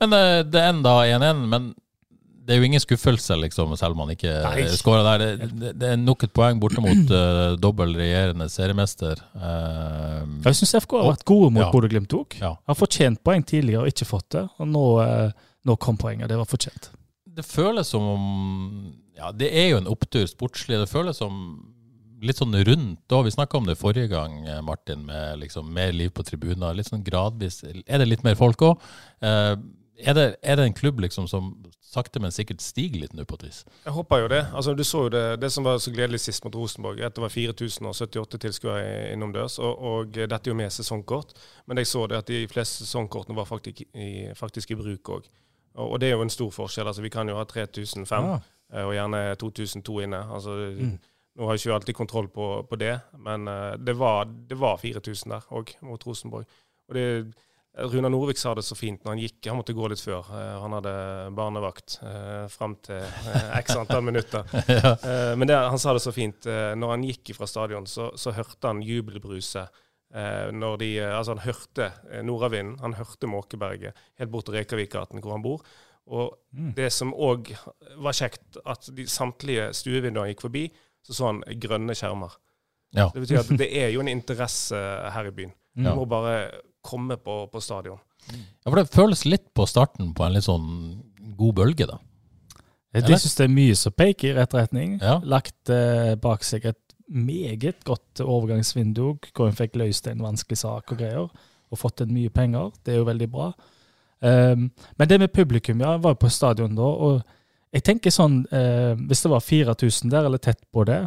[SPEAKER 1] Men uh, det enda 1-1. Men det er jo ingen skuffelse, liksom, selv om han ikke
[SPEAKER 3] skårer
[SPEAKER 1] skåra der. Det, det, det er nok et poeng borte mot uh, dobbel regjerende seriemester. Uh,
[SPEAKER 2] Jeg syns FK har vært gode mot
[SPEAKER 1] Ja.
[SPEAKER 2] Bodø-Glimt òg.
[SPEAKER 1] Ja.
[SPEAKER 2] Har fortjent poeng tidligere og ikke fått det. Og nå, uh, nå kom poenget. Det var fortjent.
[SPEAKER 1] det føles som om Ja, det er jo en opptur sportslig. Det føles som litt sånn rundt da. Vi snakka om det forrige gang, eh, Martin, med liksom mer liv på tribuner. Litt sånn gradvis. Er det litt mer folk òg? Eh, er, det, er det en klubb liksom som sakte, men sikkert stiger litt nå på et vis?
[SPEAKER 3] Jeg håper jo det. Altså, du så jo det, det som var så gledelig sist mot Rosenborg, at det var 4078 tilskuere innomdørs. Og, og dette er jo med sesongkort. Men jeg så det at de fleste sesongkortene var faktisk i, faktisk i bruk òg. Og, og det er jo en stor forskjell. Altså, vi kan jo ha 3005,
[SPEAKER 2] Ja.
[SPEAKER 3] eh, og gjerne 2002 inne. Altså,
[SPEAKER 2] Mm.
[SPEAKER 3] Nå har jeg ikke alltid kontroll på, på det, men eh, det, var, det var 4000 der òg, mot Rosenborg. Og det, Runa Norvik sa det så fint når han gikk. Han måtte gå litt før. Eh, han hadde barnevakt eh, fram til x antall minutter. Eh, men det, han sa det så fint. Når han gikk fra stadion, så, så hørte han jubelbruset. Når de, altså han hørte nordavinden, han hørte Måkeberget helt bort til Rekavikgaten, hvor han bor. Og det som òg var kjekt, at de samtlige stuevinduene gikk forbi, så så han grønne skjermer.
[SPEAKER 1] Ja.
[SPEAKER 3] Det betyr at det er jo en interesse her i byen. Du
[SPEAKER 1] Ja.
[SPEAKER 3] må bare komme på, på stadion.
[SPEAKER 1] ja, for det føles litt på starten på en litt sånn god bølge, da.
[SPEAKER 2] De
[SPEAKER 1] Eller?
[SPEAKER 2] syns det er mye som peker i rett retning.
[SPEAKER 1] Ja.
[SPEAKER 2] Lagt eh, bak seg et meget godt overgangsvindu, hvor en fikk løst en vanskelig sak og greier, og fått inn mye penger. Det er jo veldig bra. Um, men det med publikum, ja, jeg var på stadion da, og jeg tenker sånn eh, Hvis det var 4000 der, eller tett på det,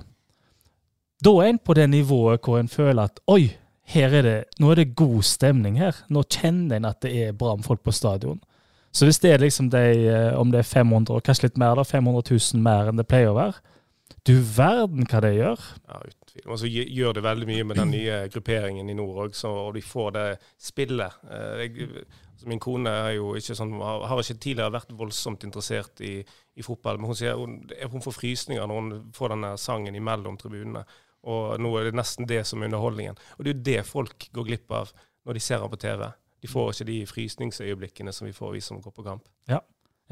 [SPEAKER 2] da er en på det nivået hvor en føler at oi, her er det, nå er det god stemning her. Nå kjenner en at det er bra med folk på stadion. Så hvis det er liksom de, eh, om det er 500, og kanskje litt mer, da, 500 000 mer enn det pleier å være, du verden hva det gjør.
[SPEAKER 3] Ja, uten. Og så gjør det veldig mye med den nye grupperingen i nord òg, og de får det spillet. Eh, Jeg, min kone er jo ikke sånn, har har ikke tidligere vært voldsomt interessert i, i fotball, men hun sier hun, hun får frysninger når hun får denne sangen imellom tribunene. Og nå er det nesten det som er underholdningen. Og det er jo det folk går glipp av når de ser ham på TV. De får ikke de frysningsøyeblikkene som vi får, vi som går på kamp.
[SPEAKER 2] Ja,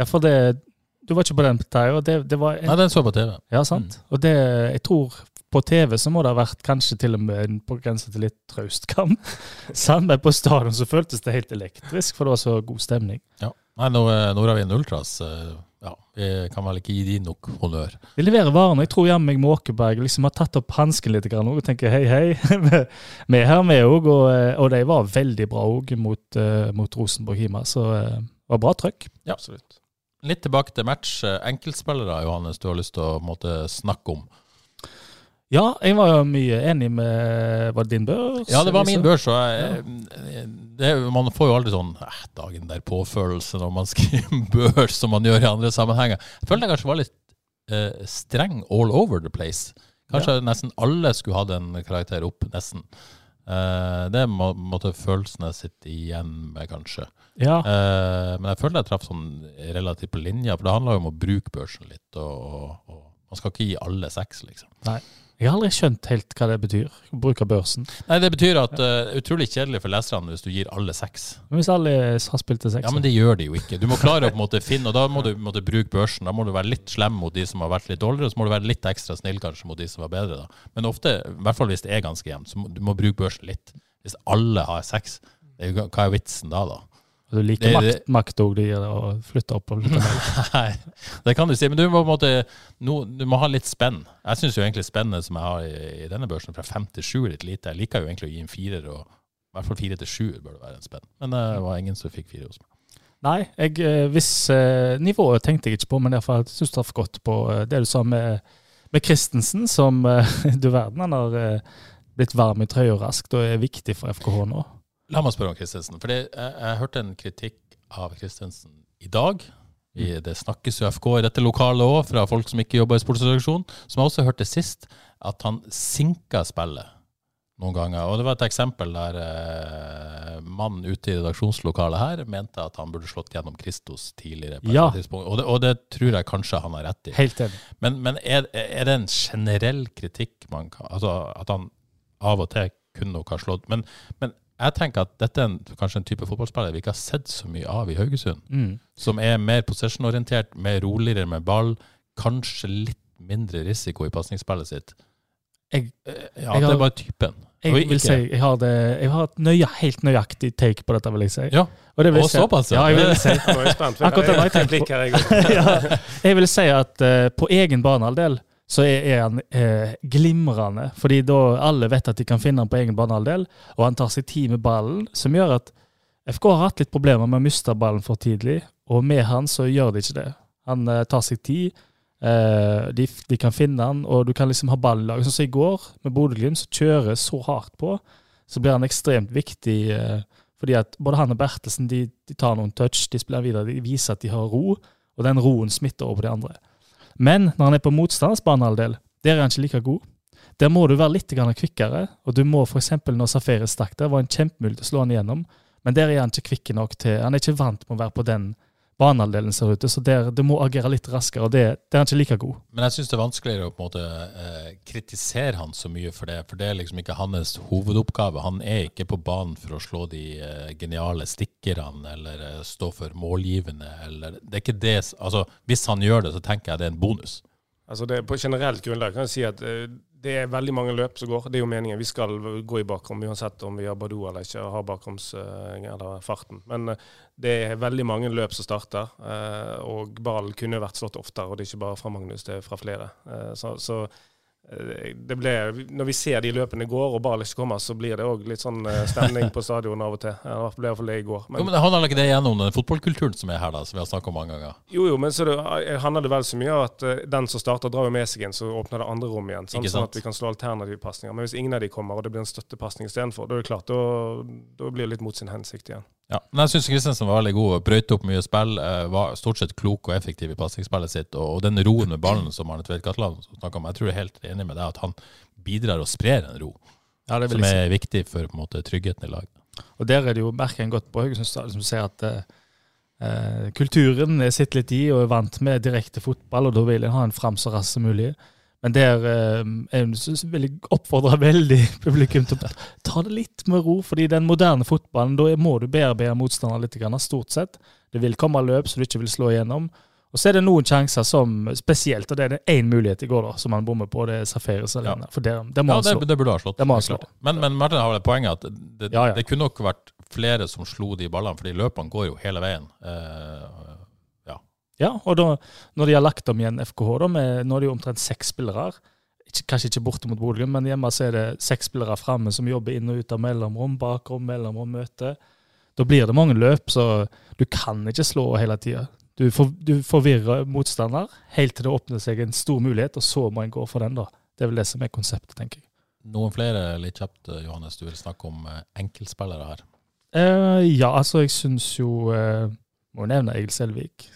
[SPEAKER 2] for det Du var ikke på den, Det, det var en,
[SPEAKER 1] Nei, den så på TV.
[SPEAKER 2] Ja, sant. Og det, jeg tror på TV så må det ha vært kanskje til og med på grensa til litt traust kamp. Sant? På stadion så føltes det helt elektrisk, for det var så god stemning.
[SPEAKER 1] Ja. Nei, nå har vi en Ultras eh, Ja, vi kan vel ikke gi de nok honnør.
[SPEAKER 2] Vi leverer varene. Jeg tror jammen meg Måkeberg liksom har tatt opp hansken litt grann, og tenker hei, hei. Vi er her med òg, og, og de var veldig bra òg mot, eh, mot Rosenborg Hima. Så eh, det var bra trøkk.
[SPEAKER 1] Ja.
[SPEAKER 3] Absolutt.
[SPEAKER 1] Litt tilbake til match. Eh, Enkeltspillere, Johannes, du har lyst til å måtte snakke om.
[SPEAKER 2] Ja, jeg var jo mye enig med Var det din børs?
[SPEAKER 1] Ja, det var min børs. Og jeg, det, man får jo aldri sånn eh, dagen der påfølelse når man skriver børs som man gjør i andre sammenhenger. Jeg føler jeg kanskje var litt eh, streng all over the place. Kanskje nesten alle skulle hatt en karakter opp, nesten. Eh, det må, måtte følelsene sitte igjen med, kanskje.
[SPEAKER 2] Ja.
[SPEAKER 1] Eh, men jeg føler jeg traff sånn relativt på linja, for det handler jo om å bruke børsen litt. Og, og, og man skal ikke gi alle seks, liksom.
[SPEAKER 2] Nei. Jeg har aldri skjønt helt hva det betyr, bruke børsen.
[SPEAKER 1] Nei, det betyr at det er utrolig kjedelig for leserne hvis du gir alle seks.
[SPEAKER 2] Men hvis alle har spilt til seks
[SPEAKER 1] Ja, men det gjør de jo ikke. Du må klare å på en måte finne, og da må du måtte bruke børsen. Da må du være litt slem mot de som har vært litt dårligere, og så må du være litt ekstra snill kanskje mot de som var bedre. da. Men ofte, i hvert fall hvis det er ganske jevnt, så må du må bruke børsen litt. Hvis alle har seks, hva er vitsen da, da?
[SPEAKER 2] Du liker
[SPEAKER 1] Det-
[SPEAKER 2] makt,
[SPEAKER 1] det-
[SPEAKER 2] makt og de gir det, og flytte opp og flytte ned.
[SPEAKER 1] Nei, det kan du si. Men du må, måte, no, du må ha litt spenn. Jeg syns jo egentlig spennet som jeg har i, i denne børsen, fra fem til sju, er litt lite. Jeg liker jo egentlig å gi en firer, og i hvert fall fire til sju bør det være en spenn. Men det var ingen som fikk fire hos meg.
[SPEAKER 2] Nei, jeg, eh, hvis eh, nivået tenkte jeg ikke på, men derfor syns jeg traff godt på eh, det du sa med, med Christensen, som du verden han har blitt varm i trøya raskt og er viktig for FKH nå.
[SPEAKER 1] La meg spørre om Christensen. For jeg, jeg hørte en kritikk av Christensen i dag. I, det snakkes jo FK i dette lokalet òg, fra folk som ikke jobber i sportsredaksjonen. Som jeg også hørte sist, at han sinka spillet noen ganger. Og det var et eksempel der eh, mannen ute i redaksjonslokalet her mente at han burde slått gjennom Kristos tidligere. på
[SPEAKER 2] Ja.
[SPEAKER 1] et tidspunkt. Og det, og det tror jeg kanskje han har rett i.
[SPEAKER 2] Helt enig.
[SPEAKER 1] Men, men er, er det en generell kritikk man kan Altså at han av og til kunne nok ha slått Men, men jeg tenker at dette er en, kanskje en type fotballspiller vi ikke har sett så mye av i Haugesund.
[SPEAKER 2] Mm.
[SPEAKER 1] Som er mer possession-orientert, mer roligere med ball. Kanskje litt mindre risiko i pasningsspillet sitt.
[SPEAKER 2] Jeg,
[SPEAKER 1] Ja,
[SPEAKER 2] Jeg
[SPEAKER 1] det er bare typen.
[SPEAKER 2] jeg vil
[SPEAKER 1] ikke-
[SPEAKER 2] si jeg har, det, jeg har et nøye, helt nøyaktig take på dette, vil jeg si.
[SPEAKER 1] Ja,
[SPEAKER 2] Og det vil
[SPEAKER 1] og
[SPEAKER 2] jeg
[SPEAKER 1] såpass, ja.
[SPEAKER 2] Jeg vil si.
[SPEAKER 3] Er
[SPEAKER 2] Akkurat det har jeg
[SPEAKER 3] tenkte
[SPEAKER 2] på. ja, jeg vil si at uh, på egen banehalvdel så er, han eh, glimrende. Fordi da alle vet at de kan finne han på egen banehalvdel, og han tar seg tid med ballen, som gjør at FK har hatt litt problemer med å miste ballen for tidlig, og med han så gjør de ikke det. Han eh, tar seg tid, eh, de, de kan finne han, og du kan liksom ha ballen i lag. Sånn som i går, med Bodø-Glimt, som kjører så hardt på, så blir han ekstremt viktig. Eh, fordi at både han og Bertelsen de, de tar noen touch, de spiller videre, de viser at de har ro, og den roen smitter over på de andre. Men når han er på motstanders banehalvdel, der er han ikke like god. Der må du være litt kvikkere, og du må f.eks. når Safari stakk der, var en kjempemulighet til å slå han igjennom, men der er han ikke kvikk nok til Han er ikke vant med å være på den banehalvdelen ser ut så der, det må agere litt raskere, og det, det er han ikke like god.
[SPEAKER 1] Men jeg syns det er vanskeligere å på en måte eh, kritisere han så mye for det, for det er liksom ikke hans hovedoppgave. Han er ikke på banen for å slå de eh, geniale stikkerne eller eh, stå for målgivende, eller Det er ikke det Altså, hvis han gjør det, så tenker jeg det er en bonus.
[SPEAKER 3] Altså det, på generelt grunnlag kan jeg si at eh, det er veldig mange løp som går. Det er jo meningen. Vi skal gå i bakrom uansett om vi har Badou eller ikke har bakroms eh, eller farten. Men eh, det er veldig mange løp som starter, eh, og ballen kunne vært slått oftere. Og det er ikke bare fra Magnus, det er fra flere. Så, så det ble, når vi ser de løpene går og ikke kommer, så blir det òg litt sånn eh, stemning på stadion av og til. Eh, Det ble iallfall det i går.
[SPEAKER 1] Jo, men det handler ikke det gjennom den fotballkulturen som er her, da, som vi har snakket om mange ganger?
[SPEAKER 3] Jo, jo, men så det, handler det vel så mye om at eh, den som starter, drar jo med seg en, så åpner det andre rom igjen.
[SPEAKER 1] Ikke
[SPEAKER 3] Sånn at vi kan slå alternative pasninger. Men hvis ingen av de kommer, og det blir en støttepasning istedenfor, da er det klart, da, da blir det litt mot sin hensikt igjen.
[SPEAKER 1] Ja, men jeg syns Kristiansen var veldig god. Brøyte opp mye spill. eh, Var stort sett klok og effektiv i passingsspillet sitt. Og, den roen med ballen som Arne Tvedt Katland snakka om, jeg tror jeg er helt enig med deg at han bidrar og sprer en ro.
[SPEAKER 2] Ja,
[SPEAKER 1] Som
[SPEAKER 2] jeg si.
[SPEAKER 1] er viktig for på en måte, tryggheten i laget.
[SPEAKER 2] Og der er det jo, merker en godt på Haugesund stadion, som ser at eh, eh, kulturen er sitter litt i og er vant med direkte fotball, og da vil en ha en fram så raskt som mulig. Men der eh, vil jeg oppfordre veldig publikum til å ta det litt med ro, fordi den moderne fotballen, da må du bearbeide motstanderen litt, grann, stort sett. Det vil komme løp så du ikke vil slå igjennom. Og så er det noen sjanser som spesielt, og det er det én mulighet i går da, som han bommer på, det er Safaris alene. For det, det må
[SPEAKER 1] Ja,
[SPEAKER 2] han
[SPEAKER 1] slå.
[SPEAKER 2] slå.
[SPEAKER 1] det burde ha slått.
[SPEAKER 2] Det må han slå.
[SPEAKER 1] Men, men Martin har vel poenget poeng at det,
[SPEAKER 2] Ja, ja.
[SPEAKER 1] det kunne nok vært flere som slo de ballene, fordi løpene går jo hele veien. Eh,
[SPEAKER 2] Ja, og da, når de har lagt om igjen FKH, da, med, nå er det jo omtrent seks spillere, ikke, kanskje ikke borte mot Bodø, men hjemme så er det seks spillere framme som jobber inn og ut av mellomrom, bakrom, mellomrom, møte. Da blir det mange løp, så du kan ikke slå hele tida. Du, for, du forvirrer motstander helt til det åpner seg en stor mulighet, og så må en gå for den. da. Det er vel det som er konseptet, tenker jeg.
[SPEAKER 1] noen flere litt kjapt, Johannes, du vil snakke om eh, enkeltspillere her.
[SPEAKER 2] Eh, ja, altså, jeg syns jo eh, Må nevne Egil Selvik.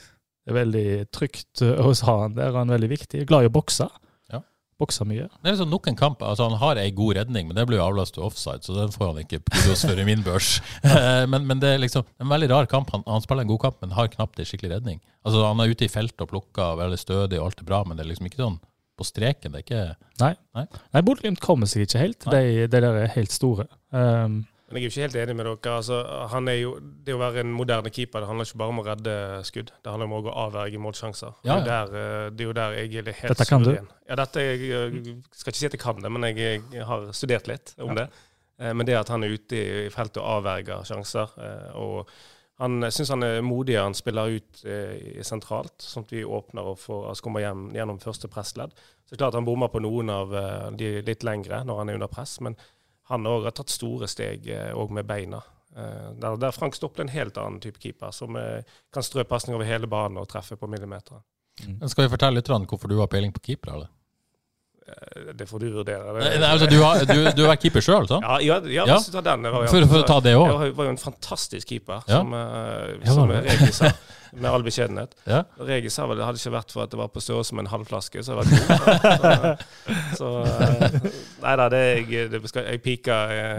[SPEAKER 2] Det er veldig trygt hos han der. Han er veldig viktig. Glad i å bokse.
[SPEAKER 1] Ja.
[SPEAKER 2] Bokser mye.
[SPEAKER 1] Det er liksom nok en kamp. altså Han har ei god redning, men det blir jo avløst til offside, så den får han ikke kudos for i min børs. Eh, men, men det er liksom en veldig rar kamp. Han, han spiller en god kamp, men har knapt ei skikkelig redning. Altså Han er ute i feltet og plukker, veldig stødig og alt er bra, men det er liksom ikke sånn på streken. Det er ikke
[SPEAKER 2] Nei.
[SPEAKER 1] Nei.
[SPEAKER 2] Nei, Bodø-Glimt kommer seg ikke helt. De, de der er helt store. Um,
[SPEAKER 3] Men jeg er jo ikke helt enig med dere. Altså, han er jo, det å være en moderne keeper det handler ikke bare om å redde skudd. Det handler om å avverge målsjanser.
[SPEAKER 1] Ja,
[SPEAKER 3] Det, er der, eh, det er jo der jeg er helt
[SPEAKER 2] Dette kan du?
[SPEAKER 3] suveren. Ja, dette jeg, jeg skal ikke si at jeg kan det, men jeg, jeg har studert litt om det. Eh, Men det at han er ute i feltet og avverger sjanser. eh, og han syns han er modig. Han spiller ut eh, sentralt, sånn at vi åpner og får, altså kommer hjem gjennom første pressledd. Så det er klart han bommer på noen av eh, de litt lengre når han er under press, men han òg har tatt store steg òg med beina. Eh, Der, der Frank Stopple er en helt annen type keeper, som eh, kan strø pasning over hele banen og treffe på millimeter.
[SPEAKER 1] Mm. Skal vi fortelle lytterne hvorfor du har peiling på keepere?
[SPEAKER 3] Eh, Det får du vurdere.
[SPEAKER 1] Nei, nei, altså, du, har, du, du har vært keeper sjøl, sant?
[SPEAKER 3] Ja, ja, ja,
[SPEAKER 1] Ja.
[SPEAKER 3] Ta den.
[SPEAKER 1] For, for å ta det
[SPEAKER 3] Jeg
[SPEAKER 1] òg.
[SPEAKER 3] var- var jo en fantastisk keeper,
[SPEAKER 1] Ja.
[SPEAKER 3] som, eh, som? Regis sa, med all beskjedenhet.
[SPEAKER 1] Ja.
[SPEAKER 3] Regis sa vel det hadde ikke vært for at det var på størrelse med en halvflaske, så hadde vært god. Så, så eh, Nei da, det jeg, det jeg pika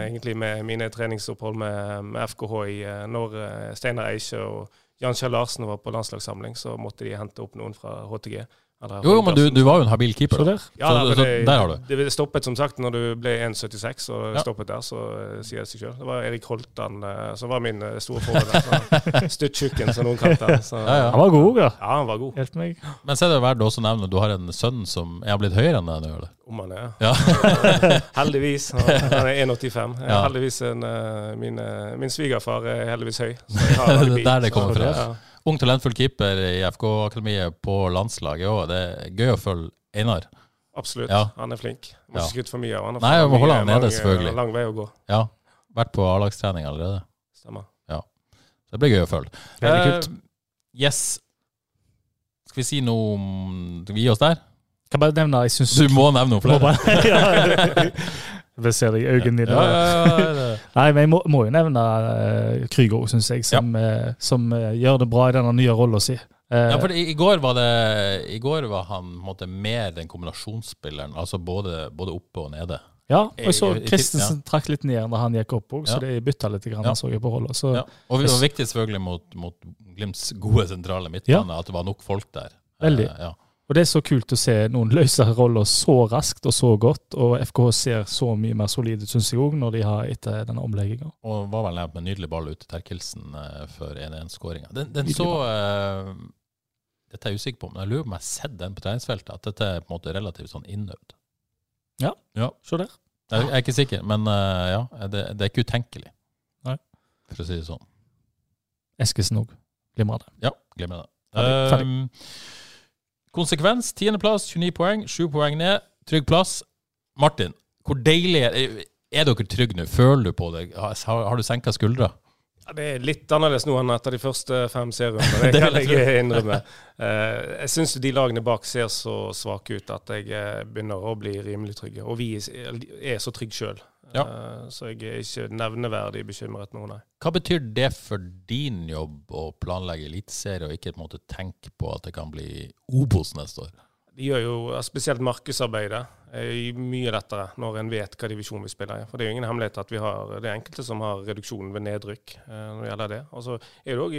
[SPEAKER 3] egentlig med mine treningsopphold med, med FKH i når Steinar Eiche og Jan Kjell Larsen var på landslagssamling, så måtte de hente opp noen fra HTG. Eller
[SPEAKER 1] Jo, men du, du var jo en habil keeper.
[SPEAKER 2] Så
[SPEAKER 1] da.
[SPEAKER 2] der.
[SPEAKER 3] Ja,
[SPEAKER 1] Så-
[SPEAKER 3] det,
[SPEAKER 1] så
[SPEAKER 3] det,
[SPEAKER 1] der har du.
[SPEAKER 3] Det stoppet som sagt når du ble 1,76 og
[SPEAKER 1] Ja.
[SPEAKER 3] stoppet der, så eh, sier det seg sjøl. Det var Erik Holtan eh, som var min eh, store forbilde. Stuttjukken, som noen kalte han.
[SPEAKER 1] Ja, ja.
[SPEAKER 2] Han var god, ja.
[SPEAKER 3] Ja, han var god.
[SPEAKER 2] Helt meg.
[SPEAKER 1] Men så er det verdt også å nevne at du har en sønn som er blitt høyere enn deg nå. eller?
[SPEAKER 3] Om han er.
[SPEAKER 1] Ja.
[SPEAKER 3] heldigvis. Han er 1,85. Er
[SPEAKER 1] Ja.
[SPEAKER 3] Heldigvis en, min, min svigerfar er heldigvis høy. Så jeg har
[SPEAKER 1] Det er der det kommer
[SPEAKER 3] fra
[SPEAKER 1] fra.
[SPEAKER 3] Ja,
[SPEAKER 1] Ung, talentfull keeper i FK-akademiet på landslaget òg. Det er gøy å følge Einar.
[SPEAKER 3] absolutt.
[SPEAKER 1] Ja.
[SPEAKER 3] Han er flink. Må ikke skryte for mye av han.
[SPEAKER 1] Nei, jeg må holde han nede, selvfølgelig.
[SPEAKER 3] Lang vei å gå.
[SPEAKER 1] Ja. Vært på A-lagstrening allerede.
[SPEAKER 3] Stemmer.
[SPEAKER 1] Så det blir gøy å følge.
[SPEAKER 2] Veldig kult.
[SPEAKER 1] Uh, yes. Skal vi si noe om Skal vi gi oss der?
[SPEAKER 2] Kan bare nevne jeg syns
[SPEAKER 1] Du må nevne noe flere.
[SPEAKER 2] Ja. Jeg ser det i øynene dine. Nei, men jeg må, må jo nevne uh, Krygo, syns jeg, som, uh, som uh, gjør det bra i denne nye rolla si. Eh,
[SPEAKER 1] Ja, for i, i går var det I går var han måte, mer den kombinasjonsspilleren, altså både, både oppe og nede.
[SPEAKER 2] ja, og jeg så
[SPEAKER 1] Kristensen
[SPEAKER 2] ja. Trakk litt ned da han gikk opp òg, så
[SPEAKER 1] Ja.
[SPEAKER 2] det bytta litt, grann,
[SPEAKER 1] Ja.
[SPEAKER 2] så jeg på rolla. Så
[SPEAKER 1] Ja. Og det var viktig selvfølgelig mot, mot Glimts gode sentrale midtbane at det var nok folk der.
[SPEAKER 2] Veldig.
[SPEAKER 1] Eh, ja.
[SPEAKER 2] Og det er så kult å se noen løse roller så raskt og så godt, og FKH ser så mye mer solid ut, syns jeg òg, når de har etter denne omlegginga.
[SPEAKER 1] Og var vel nevnt med nydelig ball ut til Terkelsen eh, før 1-1-skåringa. Den, den så uh, Dette er jeg usikker på, men jeg lurer på om jeg har sett den på treningsfeltet. At dette er på en måte relativt sånn innøvd.
[SPEAKER 2] Ja.
[SPEAKER 1] ja.
[SPEAKER 2] Se der.
[SPEAKER 1] Jeg, jeg er ikke sikker, men uh, ja, det, det er ikke utenkelig.
[SPEAKER 2] Nei.
[SPEAKER 1] For å si det sånn.
[SPEAKER 2] Eskesen òg. Glimrende.
[SPEAKER 1] Ja, glimrende.
[SPEAKER 2] Ferdig, ferdig.
[SPEAKER 1] Um, konsekvens, tiendeplass, 29 poeng, 7 poeng ned. Trygg plass. Martin, hvor deilig er, er dere trygge nå? Føler du på det? Har, har du senka skuldra?
[SPEAKER 3] Ja, det er litt annerledes nå enn etter de første fem serierundene. Det kan
[SPEAKER 1] jeg
[SPEAKER 3] jeg innrømme. Eh, jeg syns de lagene bak ser så svake ut at jeg eh, begynner å bli rimelig trygge. Og vi er så trygge sjøl.
[SPEAKER 1] Ja.
[SPEAKER 3] Så jeg er ikke nevneverdig bekymret nå, nei.
[SPEAKER 1] Hva betyr det for din jobb å planlegge eliteserie, og ikke på en måte tenke på at det kan bli Obos neste år?
[SPEAKER 3] De gjør jo spesielt markedsarbeidet mye lettere når en vet hva divisjon vi spiller i. For det er jo ingen hemmelighet at vi har, det er enkelte som har reduksjon ved nedrykk eh, når det gjelder det. Og så er det òg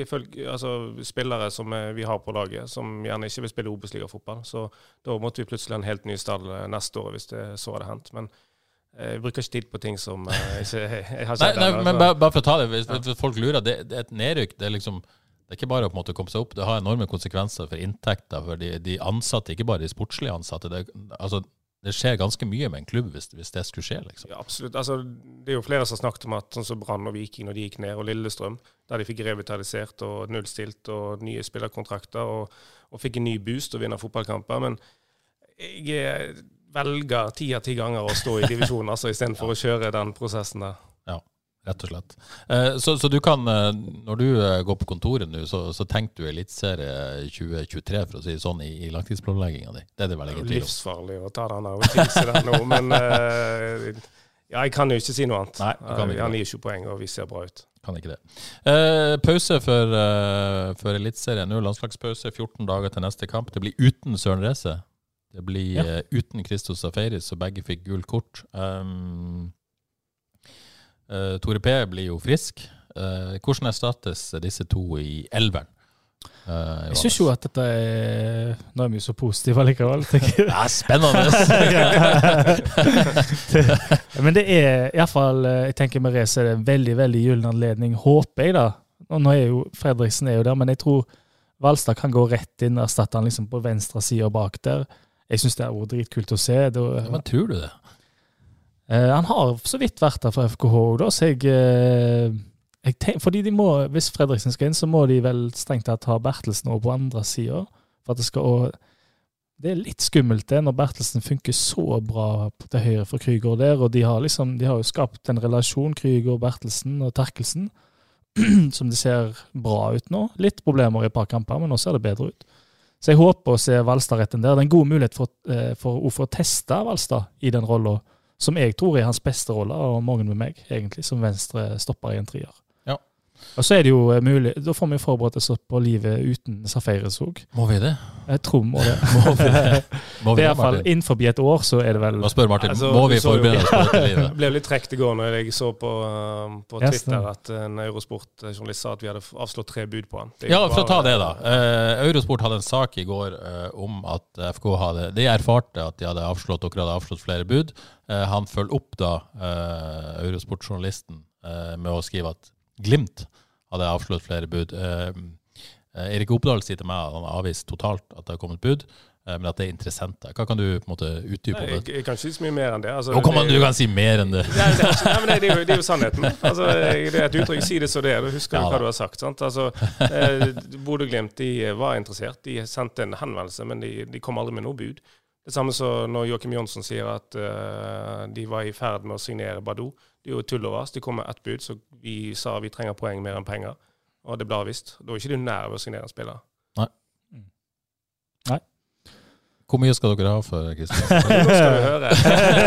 [SPEAKER 3] altså, spillere som eh, vi har på laget som gjerne ikke vil spille Obos-ligafotball. Så da måtte vi plutselig ha en helt ny stall eh, neste år hvis det så hadde hendt. Men eh, jeg bruker ikke tid på ting som eh, ikke jeg har sett
[SPEAKER 1] nei
[SPEAKER 3] nei,
[SPEAKER 1] men bare, bare for å ta det, hvis, hvis folk lurer. Det, det er et nedrykk. Det er liksom det er ikke bare å på en måte komme seg opp, det har enorme konsekvenser for inntekter for de, de ansatte, ikke bare de sportslige ansatte. Det, altså, det skjer ganske mye med en klubb hvis, hvis det skulle skje. liksom.
[SPEAKER 3] Ja, absolutt. Altså, det er jo flere som har snakket om at sånn som Brann og Viking når de gikk ned, og Lillestrøm, der de fikk revitalisert og nullstilt og nye spillerkontrakter og, og fikk en ny boost og vinner fotballkamper. Men jeg eh, velger ti av ti ganger å stå i divisjonen altså, istedenfor å kjøre den prosessen der.
[SPEAKER 1] Ja, Rett og slett. Eh, så, så du kan, eh, når du eh, går på kontoret nå, så, så tenker du Eliteserie 2023, for å si det sånn, i, i langtidsplanlegginga di. Det er det vel
[SPEAKER 3] Det er
[SPEAKER 1] ingen
[SPEAKER 3] jo
[SPEAKER 1] tvil om.
[SPEAKER 3] livsfarlig å ta den og tilse den nå, men ja, jeg kan jo ikke si noe annet.
[SPEAKER 1] Nei, du kan ikke
[SPEAKER 3] Han gir 20 poeng, og vi ser bra ut.
[SPEAKER 1] Kan ikke det. Eh, pause for, uh, for Eliteserien. Nå landslagspause. 14 dager til neste kamp. Det blir uten Søren Reise. Det blir
[SPEAKER 2] Ja.
[SPEAKER 1] eh, uten Christos Safaris, så begge fikk gult kort. Um, uh, Tore P blir jo frisk. Uh, hvordan erstattes disse to i elveren? Uh,
[SPEAKER 2] Jeg syns jo at dette er Nå er vi jo så positive allikevel. tenker jeg.
[SPEAKER 1] Ja, spennende!
[SPEAKER 2] Men det er iallfall Jeg tenker med Race er det en veldig veldig gyllen anledning, håper jeg, da. Og nå er jo Fredriksen er jo der, men jeg tror Valstad kan gå rett inn og erstatte han liksom på venstre side og bak der. Jeg syns det vært dritkult å se. Det,
[SPEAKER 1] Ja, men tror du det?
[SPEAKER 2] Eh, han har så vidt vært der for FKH òg, da, så jeg, eh, jeg tenk, Fordi de må, hvis Fredriksen skal inn, så må de vel strengt tatt ha Bertelsen over på andre sida. For at det skal og Det er litt skummelt det, når Bertelsen funker så bra til høyre for Krüger der, og de har liksom, de har jo skapt en relasjon, Krüger, Bertelsen og Terkelsen, som det ser bra ut nå. Litt problemer i et par kamper, men nå ser det bedre ut. Så jeg håper å se Valstad retendere. der. Det er en god mulighet for, eh, for, for å teste Valstad i den rolla, som jeg tror er hans beste rolle, og mange med meg, egentlig, som venstre stopper i en trier. Og så er det jo eh, mulig Da får vi forberedt oss på livet uten Safaris òg.
[SPEAKER 1] Må vi det?
[SPEAKER 2] Jeg tror må det.
[SPEAKER 1] Må vi det? Må vi
[SPEAKER 2] Det iallfall
[SPEAKER 1] Martin?
[SPEAKER 2] innenfor et år, så er det vel
[SPEAKER 1] Nå spør Martin,
[SPEAKER 3] Altså,
[SPEAKER 1] må vi forberede oss på dette
[SPEAKER 3] Det
[SPEAKER 1] livet?
[SPEAKER 3] ble litt trekt i går når jeg så på, uh, på Twitter at en Eurosport-journalist sa at vi hadde avslått tre bud på han.
[SPEAKER 1] Ja, for å ta det, da. Uh, Eurosport hadde en sak i går uh, om at FK hadde De erfarte at de hadde avslått, dere hadde avslått flere bud. Uh, han følger opp da eh, Eurosport-journalisten eh, med å skrive at Glimt hadde avslått flere bud. Eh, eh, Erik Opedal sier til meg at han har avvist totalt at det har kommet bud, eh, men at det er interessenter. Hva kan du på en måte utdype
[SPEAKER 3] Nei, jeg, jeg kan ikke si så mye mer enn det. Altså,
[SPEAKER 1] kan man, du kan si mer enn det.
[SPEAKER 3] Nei, det, er, nei, men det, det, er jo, det er jo sannheten. Altså, det er et uttrykk. Si det så det er. Du husker
[SPEAKER 1] Ja,
[SPEAKER 3] hva du har sagt. Sant? Altså, eh, Bodø-Glimt var interessert. De sendte en henvendelse, men de, de kom aldri med noe bud. Det samme som når Joakim Jonsson sier at uh, de var i ferd med å signere Badou. Det er jo tull over oss. De kom med ett bud, så vi sa vi trenger poeng mer enn penger. Og det ble avvist. Da er ikke du nær ved å signere en spiller. Nei. Nei.
[SPEAKER 1] Hvor mye skal dere ha for Kristian?
[SPEAKER 3] Nå skal du høre.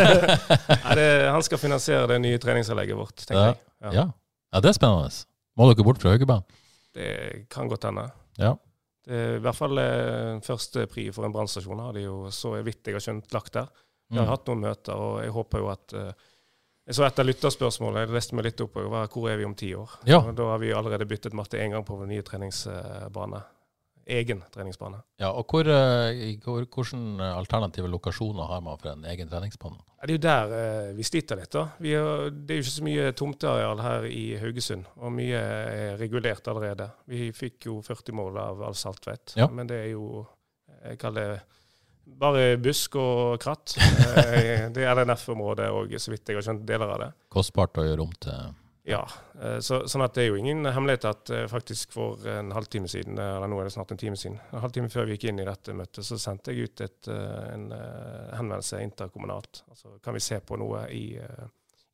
[SPEAKER 3] Nei, det, han skal finansiere det nye treningsanlegget vårt, tenker
[SPEAKER 1] Ja.
[SPEAKER 3] jeg.
[SPEAKER 1] Ja. ja, det er spennende. Må dere bort fra Haugebanen?
[SPEAKER 3] Det kan godt hende.
[SPEAKER 1] Ja.
[SPEAKER 3] Det er i hvert fall eh, første pri for en brannstasjon har de jo, så vidt jeg har skjønt, lagt der. Vi har
[SPEAKER 1] Mm.
[SPEAKER 3] hatt noen møter, og jeg håper jo at eh, Jeg så etter lytterspørsmålet, jeg leste meg litt opp, og var hvor er vi om ti år?
[SPEAKER 1] Ja.
[SPEAKER 3] Da har vi allerede byttet matte én gang på vår nye treningsbane. Egen treningsbane.
[SPEAKER 1] Ja, og hvor, eh, hvor, Hvilke alternative lokasjoner har man for en egen treningsbane?
[SPEAKER 3] Ja, Det er jo der eh, vi sliter litt. da. Vi har, det er jo ikke så mye tomteareal her i Haugesund, og mye er regulert allerede. Vi fikk jo 40 mål av all saltvett,
[SPEAKER 1] Ja.
[SPEAKER 3] men det er jo jeg kaller det bare busk og kratt. Eh, det er LNF-området og så vidt jeg har skjønt deler av det.
[SPEAKER 1] Kostbart å gjøre om til
[SPEAKER 3] Ja, eh, så, sånn at det er jo ingen hemmelighet at eh, faktisk for en halvtime siden, eller nå er det snart en time siden, en halvtime før vi gikk inn i dette møtet, så sendte jeg ut et, en henvendelse interkommunalt. Altså kan vi se på noe i,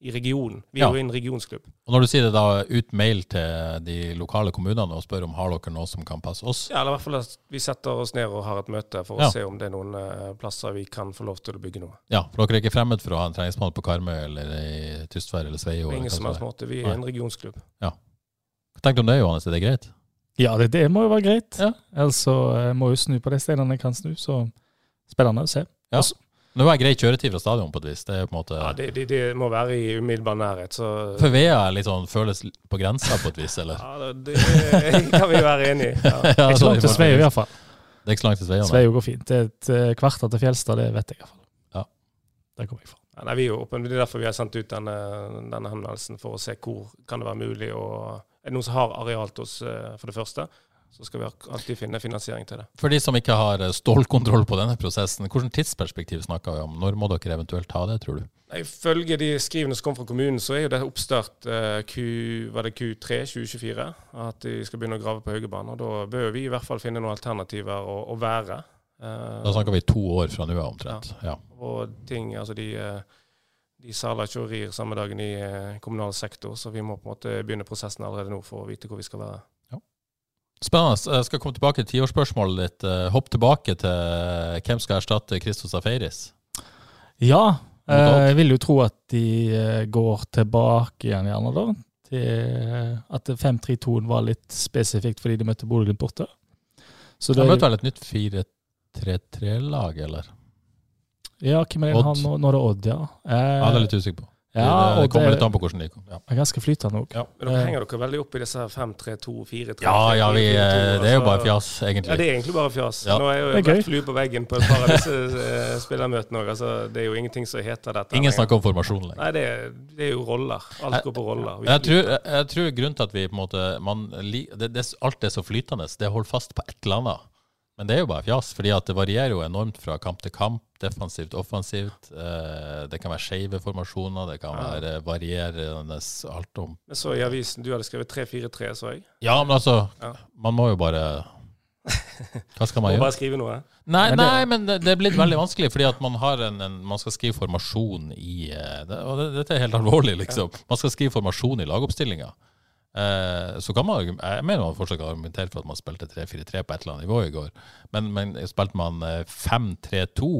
[SPEAKER 3] i regionen. Vi
[SPEAKER 1] Ja.
[SPEAKER 3] er jo en regionsklubb.
[SPEAKER 1] Og når du sier det da, ut mail til de lokale kommunene og spør om har dere noe som kan passe oss?
[SPEAKER 3] Ja, eller i hvert fall at vi setter oss ned og har et møte for
[SPEAKER 1] Ja.
[SPEAKER 3] å se om det er noen eh, plasser vi kan få lov til å bygge noe.
[SPEAKER 1] Ja, for dere er ikke fremmed for å ha en treningsmann på Karmøy eller i Tystvær eller Sveio?
[SPEAKER 3] På ingen som helst måte. Vi
[SPEAKER 1] Nei.
[SPEAKER 3] er en regionsklubb. Ja.
[SPEAKER 1] Hva tenker du om det, Johannes? Er det greit?
[SPEAKER 2] Ja, det, det må jo være greit.
[SPEAKER 1] Ja.
[SPEAKER 2] Ellers så må jo snu på de stedene jeg kan snu, så spennende å se.
[SPEAKER 1] Ja.
[SPEAKER 2] Altså,
[SPEAKER 1] Det var grei kjøretid fra stadion på et vis. Det er på en måte
[SPEAKER 3] Ja, det, det, det må være i umiddelbar nærhet, så
[SPEAKER 1] For Vea er sånn, føles på grensa på et vis, eller?
[SPEAKER 3] ja, det, kan vi jo være enig i. Ja.
[SPEAKER 1] Ja,
[SPEAKER 2] ikke så langt til Sveio, iallfall.
[SPEAKER 1] Det er ikke så langt til Sveio.
[SPEAKER 2] Sveio går fint. Det er et eh, kvarter til Fjelstad, det vet jeg iallfall.
[SPEAKER 1] Ja.
[SPEAKER 2] Der kommer jeg fra.
[SPEAKER 3] Ja, Nei, vi er jo åpne. Det er derfor vi har sendt ut denne, denne henvendelsen, for å se hvor kan det være mulig å Er det noen som har areal til oss, eh, for det første, så skal vi alltid finne finansiering til det.
[SPEAKER 1] For de som ikke har eh, stålkontroll på denne prosessen, hvilket tidsperspektiv snakker vi om? Når må dere eventuelt ta det, tror du?
[SPEAKER 3] Ifølge de skrivene som kom fra kommunen, så er jo det oppstart eh, Q, var det Q3 2024. At de skal begynne å grave på høye baner. da bør vi i hvert fall finne noen alternativer å, å være. Eh,
[SPEAKER 1] Da snakker vi to år fra nå av omtrent. Ja.
[SPEAKER 3] og ting, altså de, de saler ikke og rir samme dagen i kommunal sektor, så vi må på en måte begynne prosessen allerede nå for å vite hvor vi skal være.
[SPEAKER 1] Spennende. Jeg skal komme tilbake til tiårsspørsmålet ditt. Eh, Hopp tilbake til eh, hvem skal erstatte Christos Aferis?
[SPEAKER 2] Ja, eh, jeg vil jo tro at de går tilbake igjen, gjerne da. Til at 5-3-2-en var litt spesifikt fordi de møtte Bodø-Glimt borte. Så
[SPEAKER 1] De møtte vel et nytt 4-3-3-lag, eller?
[SPEAKER 2] ja, hvem er det han nå? Nå er det Odd, ja. Eh,
[SPEAKER 1] Ja, det er litt usikker på.
[SPEAKER 2] Ja,
[SPEAKER 1] det, det kommer
[SPEAKER 2] er,
[SPEAKER 1] litt an på hvordan det kom. Ja.
[SPEAKER 2] er ganske flytende òg.
[SPEAKER 1] Ja.
[SPEAKER 3] Dere
[SPEAKER 2] Eh.
[SPEAKER 3] henger dere veldig opp i disse 5-3-2-4-3.
[SPEAKER 1] Ja, ja, vi, eh, det er jo bare fjas,
[SPEAKER 3] Ja, det er egentlig bare fjas.
[SPEAKER 1] Ja.
[SPEAKER 3] Nå er jeg jo vært flue på veggen på et par av disse eh, spillermøtene òg. Altså, det er jo ingenting som heter dette.
[SPEAKER 1] Ingen
[SPEAKER 3] lenger.
[SPEAKER 1] snakker om formasjon lenger.
[SPEAKER 3] Nei, det er, det er jo roller. Alt går på roller.
[SPEAKER 1] Jeg tror, jeg, jeg tror grunnen til at vi på en måte man, det, det, Alt er så flytende. Det holder fast på et eller annet. Men det er jo bare fjas, fordi at det varierer jo enormt fra kamp til kamp. Defensivt, offensivt. Eh, det kan være skeive formasjoner, det kan
[SPEAKER 3] Ja.
[SPEAKER 1] være varierende alt om
[SPEAKER 3] Men så i avisen, du hadde skrevet 3-4-3, så jeg.
[SPEAKER 1] Ja, men altså,
[SPEAKER 3] Ja.
[SPEAKER 1] man må jo bare Hva skal man
[SPEAKER 3] Må
[SPEAKER 1] gjøre?
[SPEAKER 3] bare skrive noe.
[SPEAKER 1] Nei, nei, men det, det er blitt veldig vanskelig, fordi at man har en, en Man skal skrive formasjon i eh, det, Og det, dette er helt alvorlig, liksom. Man skal skrive formasjon i lagoppstillinga. Eh, så kan man, jeg mener man fortsatt kan argumentere for at man spilte 3-4-3 på et eller annet nivå i går. Men, men spilte man eh, 5-3-2,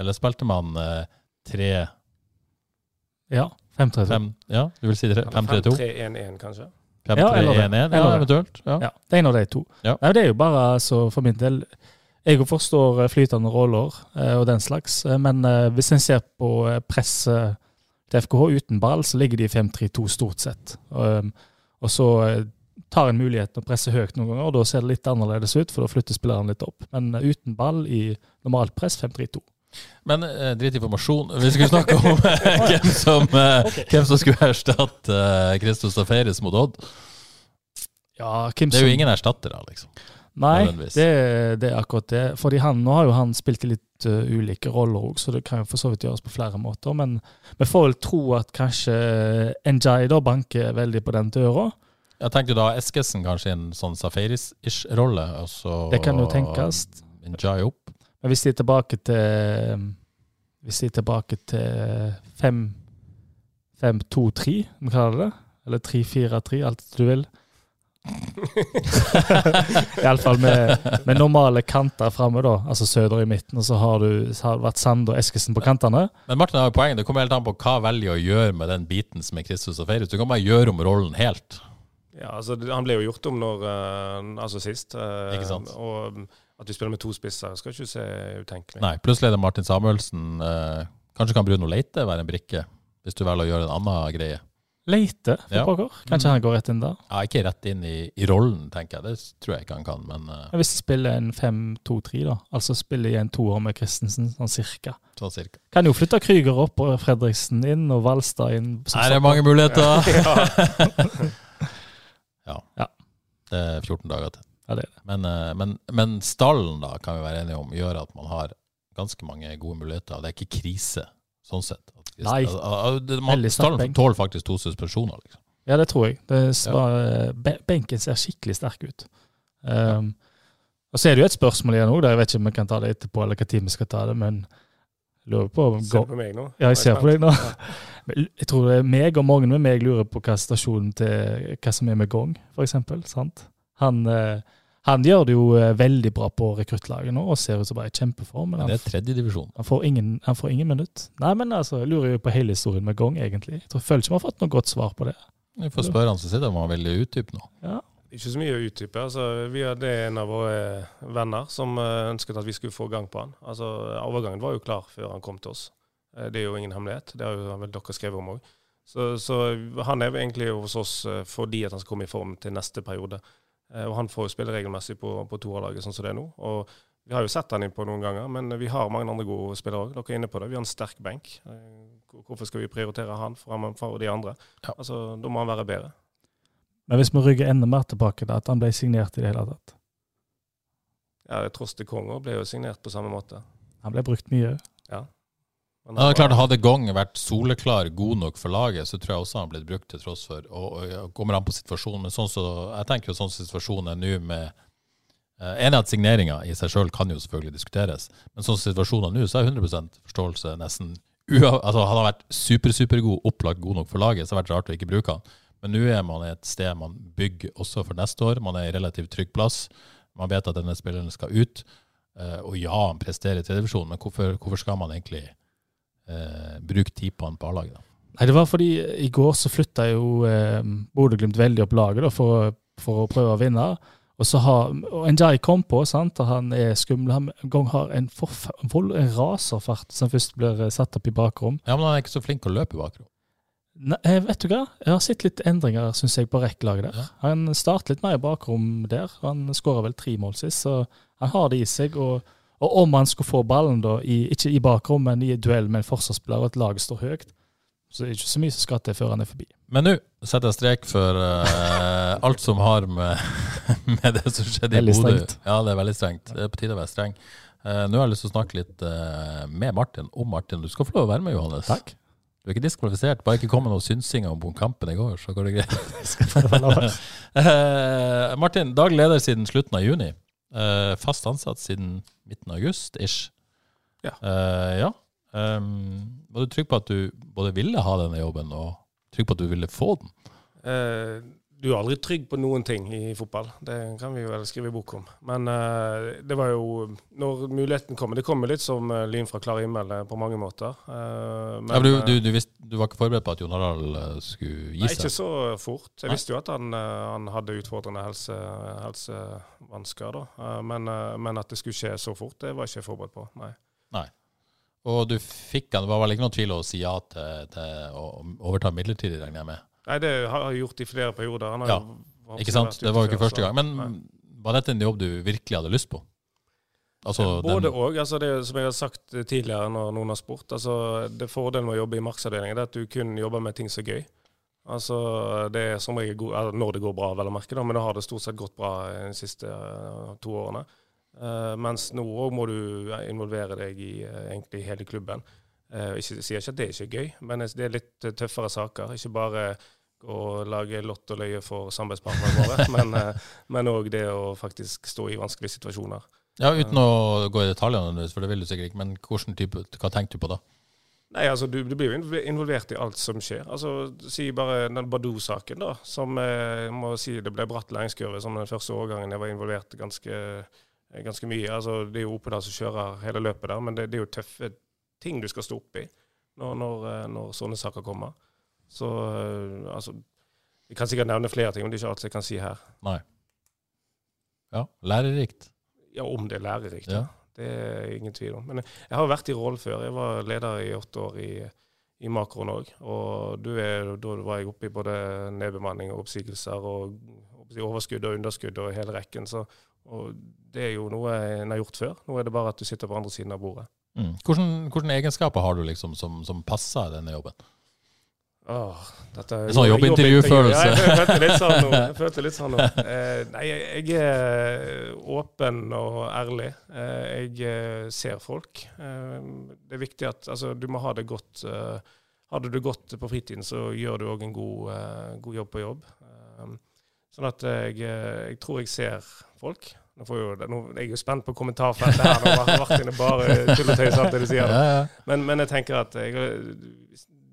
[SPEAKER 1] eller spilte man eh, 3
[SPEAKER 2] Ja. 5-3-2.
[SPEAKER 1] Ja, du vil si 5-3-2?
[SPEAKER 3] 5-3-1-1, kanskje.
[SPEAKER 2] Eller
[SPEAKER 1] 5-3-1-1, ja,
[SPEAKER 2] Eller det.
[SPEAKER 1] eventuelt. Ja.
[SPEAKER 2] Ja, det er en av de to.
[SPEAKER 1] Ja.
[SPEAKER 2] Nei, det er jo bare altså, for min del Jeg forstår eh, flytende roller eh, og den slags, eh, men eh, hvis en ser på eh, presset til FKH uten ball, så ligger de i 5-3-2 stort sett. Um, og så eh, tar en muligheten å presse høyt noen ganger, og da ser det litt annerledes ut, for da flytter spilleren litt opp. Men eh, uten ball i normalt press 5-3-2.
[SPEAKER 1] Men eh, drit i formasjon. Vi skulle snakke om eh, hvem, som, eh, hvem som skulle erstatte uh, Christos Safaris mot Odd.
[SPEAKER 2] Ja,
[SPEAKER 1] Det er jo ingen erstattere, liksom.
[SPEAKER 2] Nei, det, det er akkurat det. Fordi han, nå har jo han spilt i litt uh, ulike roller òg, så det kan jo for så vidt gjøres på flere måter. Men vi får vel tro at kanskje Njay da banker veldig på den døra.
[SPEAKER 1] Jeg tenkte da Eskesen kanskje i en sånn Safaris-ish rolle, Altså,
[SPEAKER 2] Det kan jo tenkes.
[SPEAKER 1] Njay opp.
[SPEAKER 2] Men hvis de er tilbake til Hvis de er tilbake til 5-2-3, om vi kaller det det, eller 3-4-3, alt du vil. Iallfall med, med normale kanter framme, da. Altså Søder i midten, og så har, du, så har det vært Sand og Eskesen på kantene.
[SPEAKER 1] Men Martin har jo poeng. Det kommer helt an på hva velger å gjøre med den biten som er Kristus og Feirus. Du kan bare gjøre om rollen helt.
[SPEAKER 3] Ja, altså Han ble jo gjort om når, eh, altså sist. eh,
[SPEAKER 1] Ikke sant?
[SPEAKER 3] Og at vi spiller med to spisser, skal ikke se utenkelig.
[SPEAKER 1] Nei, plutselig er det Martin Samuelsen. Eh, kanskje kan Bruno Leite være en brikke, hvis du velger å gjøre en annen greie.
[SPEAKER 2] Leite for
[SPEAKER 1] Ja.
[SPEAKER 2] pokker. Kanskje han går rett inn der.
[SPEAKER 1] Ja, ikke rett inn i, i rollen, tenker jeg. Det tror jeg ikke han kan, men
[SPEAKER 2] uh... Hvis de spiller en 5-2-3, da, altså spiller i en toer med Christensen, sånn cirka.
[SPEAKER 1] sånn cirka.
[SPEAKER 2] Kan jo flytte Krüger opp og Fredriksen inn og Valstad inn. som
[SPEAKER 1] Her er mange muligheter.
[SPEAKER 3] Ja.
[SPEAKER 1] ja.
[SPEAKER 2] Ja.
[SPEAKER 1] Det er 14 dager til.
[SPEAKER 2] Ja, det er det.
[SPEAKER 1] Men, eh, men, men stallen, da, kan vi være enige om, gjør at man har ganske mange gode muligheter. Det er ikke krise, sånn sett. At-
[SPEAKER 2] Nei.
[SPEAKER 1] Stallen
[SPEAKER 2] benk.
[SPEAKER 1] tåler faktisk to suspensjoner, liksom.
[SPEAKER 2] Ja, det tror jeg. Det
[SPEAKER 1] Ja.
[SPEAKER 2] benken ser skikkelig sterk ut. Um, og så er det jo et spørsmål igjen òg, jeg vet ikke om vi kan ta det etterpå, eller hva tid vi skal ta det, men lurer på om
[SPEAKER 3] Ser du på meg nå?
[SPEAKER 2] Ja, jeg ser på deg nå.
[SPEAKER 3] Ja.
[SPEAKER 2] Jeg tror det er meg og mange med meg lurer på hva stasjonen til hva som er med Gong. Sant? Han, eh, han gjør det jo eh, veldig bra på rekruttlaget nå, og ser ut som bare i kjempeform. Men
[SPEAKER 1] Men det
[SPEAKER 2] er
[SPEAKER 1] er tredjedivisjon.
[SPEAKER 2] han, får ingen, han får ingen minutt. Nei, men altså, jeg lurer jo på hele historien med Gong, egentlig. Jeg tror, føler ikke vi har fått noe godt svar på det.
[SPEAKER 1] Vi får spørre han som sitter om han vil utdype noe.
[SPEAKER 2] Ja.
[SPEAKER 3] Ikke så mye å utdype. Altså, vi hadde en av våre venner som eh, ønsket at vi skulle få gang på han. Altså, Overgangen var jo klar før han kom til oss. Eh, Det er jo ingen hemmelighet. Det har jo vel dere skrevet om òg. Så, så han er egentlig hos oss eh, fordi at han skal komme i form til neste periode. Eh, Og han får jo spille regelmessig på, på toerlaget sånn som det er nå. Og vi har jo sett han innpå noen ganger, men vi har mange andre gode spillere òg. Dere er inne på det. Vi har en sterk benk. Eh, Hvorfor skal vi prioritere han framfor de andre?
[SPEAKER 1] Ja.
[SPEAKER 3] Altså, Da må han være bedre.
[SPEAKER 2] Men hvis vi rygger enda mer tilbake da, at han ble signert i det hele tatt
[SPEAKER 3] Ja, Tross Konger ble jo signert på samme måte.
[SPEAKER 2] Han ble brukt mye.
[SPEAKER 3] Men
[SPEAKER 1] Ja, klart, Hadde Gong vært soleklar god nok for laget, så tror jeg også han blitt brukt til tross for og, og, Kommer an på situasjonen, men sånn så, jeg tenker jo sånn situasjonen er nå med eh, Enig at signeringa i seg sjøl kan jo selvfølgelig diskuteres, men sånn situasjonen nå, så er 100% forståelse nesten altså Hadde han vært super, supergod, opplagt god nok for laget, så hadde det vært rart å ikke bruke han. Men nå er man et sted man bygger også for neste år. Man er i relativt trygg plass. Man vet at denne spilleren skal ut. Eh, og ja, han presterer i tredjedivisjon, men hvorfor, hvorfor skal man egentlig eh, bruke tid på han på A-laget?
[SPEAKER 2] Nei, det var fordi i går så flytta jo eh, Bodø-Glimt veldig opp laget da, for, for å prøve å vinne. Og så har og Njay kom på, sant, og han er skummel. Han en gang har en, vold- en raserfart som først blir eh, satt opp i bakrom.
[SPEAKER 1] Ja, men han er ikke så flink å løpe i bakrom.
[SPEAKER 2] Nei, eh, vet du hva? Jeg har sett litt endringer synes jeg, på rekkelaget der.
[SPEAKER 1] Ja.
[SPEAKER 2] Han startet litt mer i bakrom der. og Han skåra vel tre mål sist, så han har det i seg. Og, og om han skulle få ballen, da, i, ikke i bakrommet, men i duell med en forsvarsspiller, og et lag står høyt, så er det ikke så mye som skal til før han er forbi.
[SPEAKER 1] Men nå setter jeg strek for uh, alt som har med, med det som skjedde i
[SPEAKER 2] Veldig
[SPEAKER 1] Bodø.
[SPEAKER 2] strengt.
[SPEAKER 1] Ja, det er veldig strengt. Det er på tide å være streng. Uh, nå har jeg lyst til å snakke litt uh, med Martin om Martin. Du skal få lov å være med, Johannes.
[SPEAKER 2] Takk.
[SPEAKER 1] Du er ikke diskvalifisert. Bare ikke kom med noen synsinger om kampen i går, så går det greit. Martin, daglig leder siden slutten av juni. Eh, fast ansatt siden midten av august, ish.
[SPEAKER 3] Ja.
[SPEAKER 1] Uh, ja. Um, var du trygg på at du både ville ha denne jobben, og trygg på at du ville få den?
[SPEAKER 3] Eh, du er aldri trygg på noen ting i fotball. Det kan vi vel skrive bok om. Men uh, det var jo Når muligheten kom Det kom jo litt som uh, lyn fra klar himmel uh, på mange måter. men,
[SPEAKER 1] ja, du, du, du, visste, du, var ikke forberedt på at Jon Harald skulle gi
[SPEAKER 3] seg? Nei, ikke så fort. Jeg visste jo at han, han hadde utfordrende helse, helsevansker. Men, men, at det skulle skje så fort, det var jeg ikke forberedt på. Nei.
[SPEAKER 1] nei. Og du fikk han, det var vel ikke noen tvil å si ja til, til å overta midlertidig, regner jeg med?
[SPEAKER 3] Nei, det har jeg gjort i flere perioder.
[SPEAKER 1] ja, ikke sant? Det var jo ikke første gang. Men nei. var dette en jobb du virkelig hadde lyst på?
[SPEAKER 3] Altså, Både òg. Altså det som jeg har sagt tidligere når noen har spurt. Altså det Fordelen med å jobbe i markedsavdelingen er at du kun jobber med ting som er gøy. Altså Det er som regel god, når det går bra, vel å merke, da, men da har det stort sett gått bra de siste uh, to årene. Uh, mens nå òg må du involvere deg i uh, egentlig hele klubben. Uh, jeg sier ikke at det ikke er gøy, men det er litt tøffere saker. Ikke bare å lage lott og løye for samarbeidspartnerne våre, men òg det å faktisk stå i vanskelige situasjoner.
[SPEAKER 1] Ja, Uten å gå i detaljene, for det vil du sikkert ikke, men type, hva tenkte du på da?
[SPEAKER 3] Nei, altså Du, du blir jo involvert i alt som skjer. Altså, Si bare den Badou-saken, da. Som jeg må si det ble bratt læringskurve som den første årgangen jeg var involvert ganske, ganske mye. Altså, Det er jo Opedal som kjører hele løpet der, men det, det er jo tøffe ting du skal stå oppi når, når, eh, når sånne saker kommer. Så eh, altså Vi kan sikkert nevne flere ting, men det er ikke alt jeg kan si her.
[SPEAKER 1] Nei. Ja, lærerikt.
[SPEAKER 3] Ja, om det er lærerikt. Ja. Det er ingen tvil om. Men jeg har vært i rollen før. Jeg var leder i åtte år i, i Makron òg. Og er, da var jeg oppe i både nedbemanning og oppsigelser og overskudd og underskudd og hele rekken. Så, og det er jo noe en har gjort før. Nå er det bare at du sitter på andre siden av bordet.
[SPEAKER 1] Mm. Hvilke egenskaper har du liksom som, som passer denne jobben?
[SPEAKER 3] Åh, dette er
[SPEAKER 1] sånn jobbintervjufølelse.
[SPEAKER 3] Ja, jeg følte litt sånn nå. Jeg følte litt sånn nå. Eh, nei, jeg er åpen og ærlig. Eh, jeg eh, ser folk. Eh, det er viktig at altså, du må ha det godt. Har du det godt på fritiden, så gjør du òg en god, god, jobb på jobb. sånn at jeg, jeg tror jeg ser folk. Nå, jo, nå jeg er jo spent på kommentarfeltet her. Nå Martin er bare tull og tøys alt det du sier. Men, men, jeg tenker at jeg,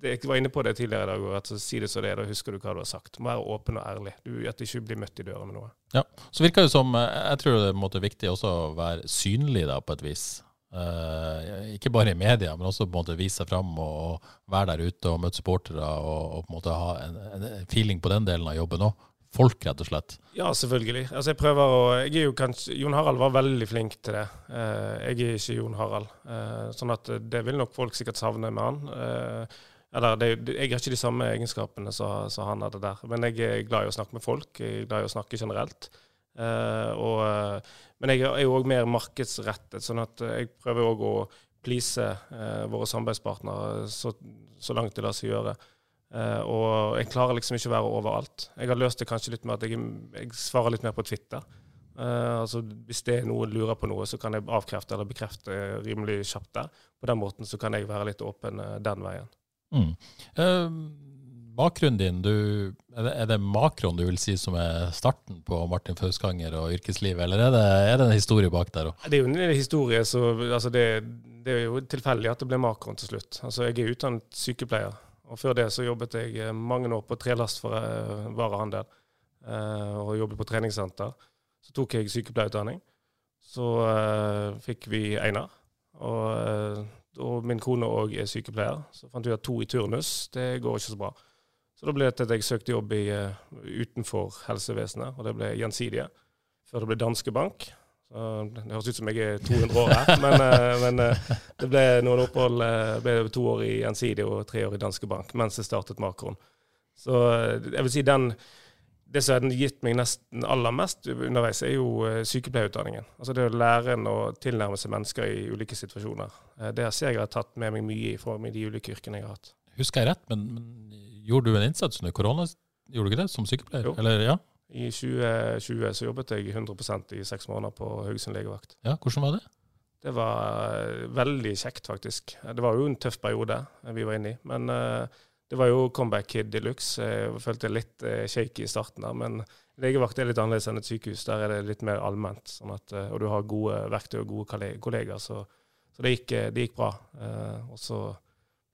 [SPEAKER 3] jeg var inne på det tidligere i dag, at så si det som det er, da husker du hva du har sagt. Vær åpen og ærlig. Du, at du ikke blir møtt i døra med noe.
[SPEAKER 1] Ja, Så virker det som Jeg tror det er viktig også å være synlig da, på et vis. Uh, ikke bare i media, men også på en måte vise seg fram og, være der ute og møte supportere og, og, på en måte ha en, en feeling på den delen av jobben òg folk, rett og slett?
[SPEAKER 3] Ja, selvfølgelig. Altså, jeg prøver å jeg er jo kanskje, Jon Harald var veldig flink til det. Eh, jeg er ikke Jon Harald. Eh, sånn at det vil nok folk sikkert savne med han. Eh, eller det, jeg har ikke de samme egenskapene som han hadde der. Men jeg er glad i å snakke med folk. Jeg er glad i å snakke generelt. Og, men jeg er jo òg mer markedsrettet, sånn at jeg prøver òg å please våre samarbeidspartnere så, så langt det lar seg gjøre. Uh, og jeg klarer liksom ikke å være overalt. Jeg har løst det kanskje litt med at jeg, jeg svarer litt mer på Twitter. Uh, altså Hvis det er noen lurer på noe, så kan jeg avkrefte eller bekrefte rimelig kjapt der. På den måten så kan jeg være litt åpen uh, den veien.
[SPEAKER 1] Mm. bakgrunnen din, du, er, det, det makroen du vil si som er starten på Martin Fauskanger og yrkeslivet, eller er det, er det en historie bak der òg?
[SPEAKER 3] Det er jo en historie, så altså det, det, er jo tilfeldig at det ble makroen til slutt. Altså Jeg er utdannet sykepleier. Og før det så jobbet jeg eh, mange år på trelast for uh, varehandel og jobbet på treningssenter. Så tok jeg sykepleierutdanning. Så uh, fikk vi Einar. Og, og min kone òg er sykepleier. Så fant vi at to i turnus, det går ikke så bra. Så da ble det til at jeg søkte jobb i, utenfor helsevesenet, og det ble Gjensidige. Før det ble Danske Bank. Så det høres ut som jeg er 200 år her, men, eh, men eh, det ble noen opphold. Eh, ble to år i Gjensidige og tre år i Danske Bank mens jeg startet Makron. Så jeg vil si den det som har gitt meg nesten aller mest underveis, er jo sykepleierutdanningen. Altså det å lære en å tilnærme seg mennesker i ulike situasjoner. Det ser jeg har tatt med meg mye i form av de ulike yrkene jeg har hatt.
[SPEAKER 1] Husker jeg rett, men, men gjorde du en innsats under korona? Gjorde du ikke det som sykepleier?
[SPEAKER 3] Jo.
[SPEAKER 1] Eller, ja?
[SPEAKER 3] I 2020 så jobbet jeg 100% i seks måneder på Haugesund legevakt.
[SPEAKER 1] Ja, Hvordan var det?
[SPEAKER 3] Det var eh, veldig kjekt, faktisk. Det var jo en tøff periode vi var inne i. Men uh, det var jo comeback kid de luxe. Jeg følte litt eh, shaky i starten der. Men legevakt er litt annerledes enn et sykehus. Der er det litt mer allment. Sånn at, uh, og du har gode verktøy og gode kollegaer. Så, så det, gikk, det, gikk, bra. og så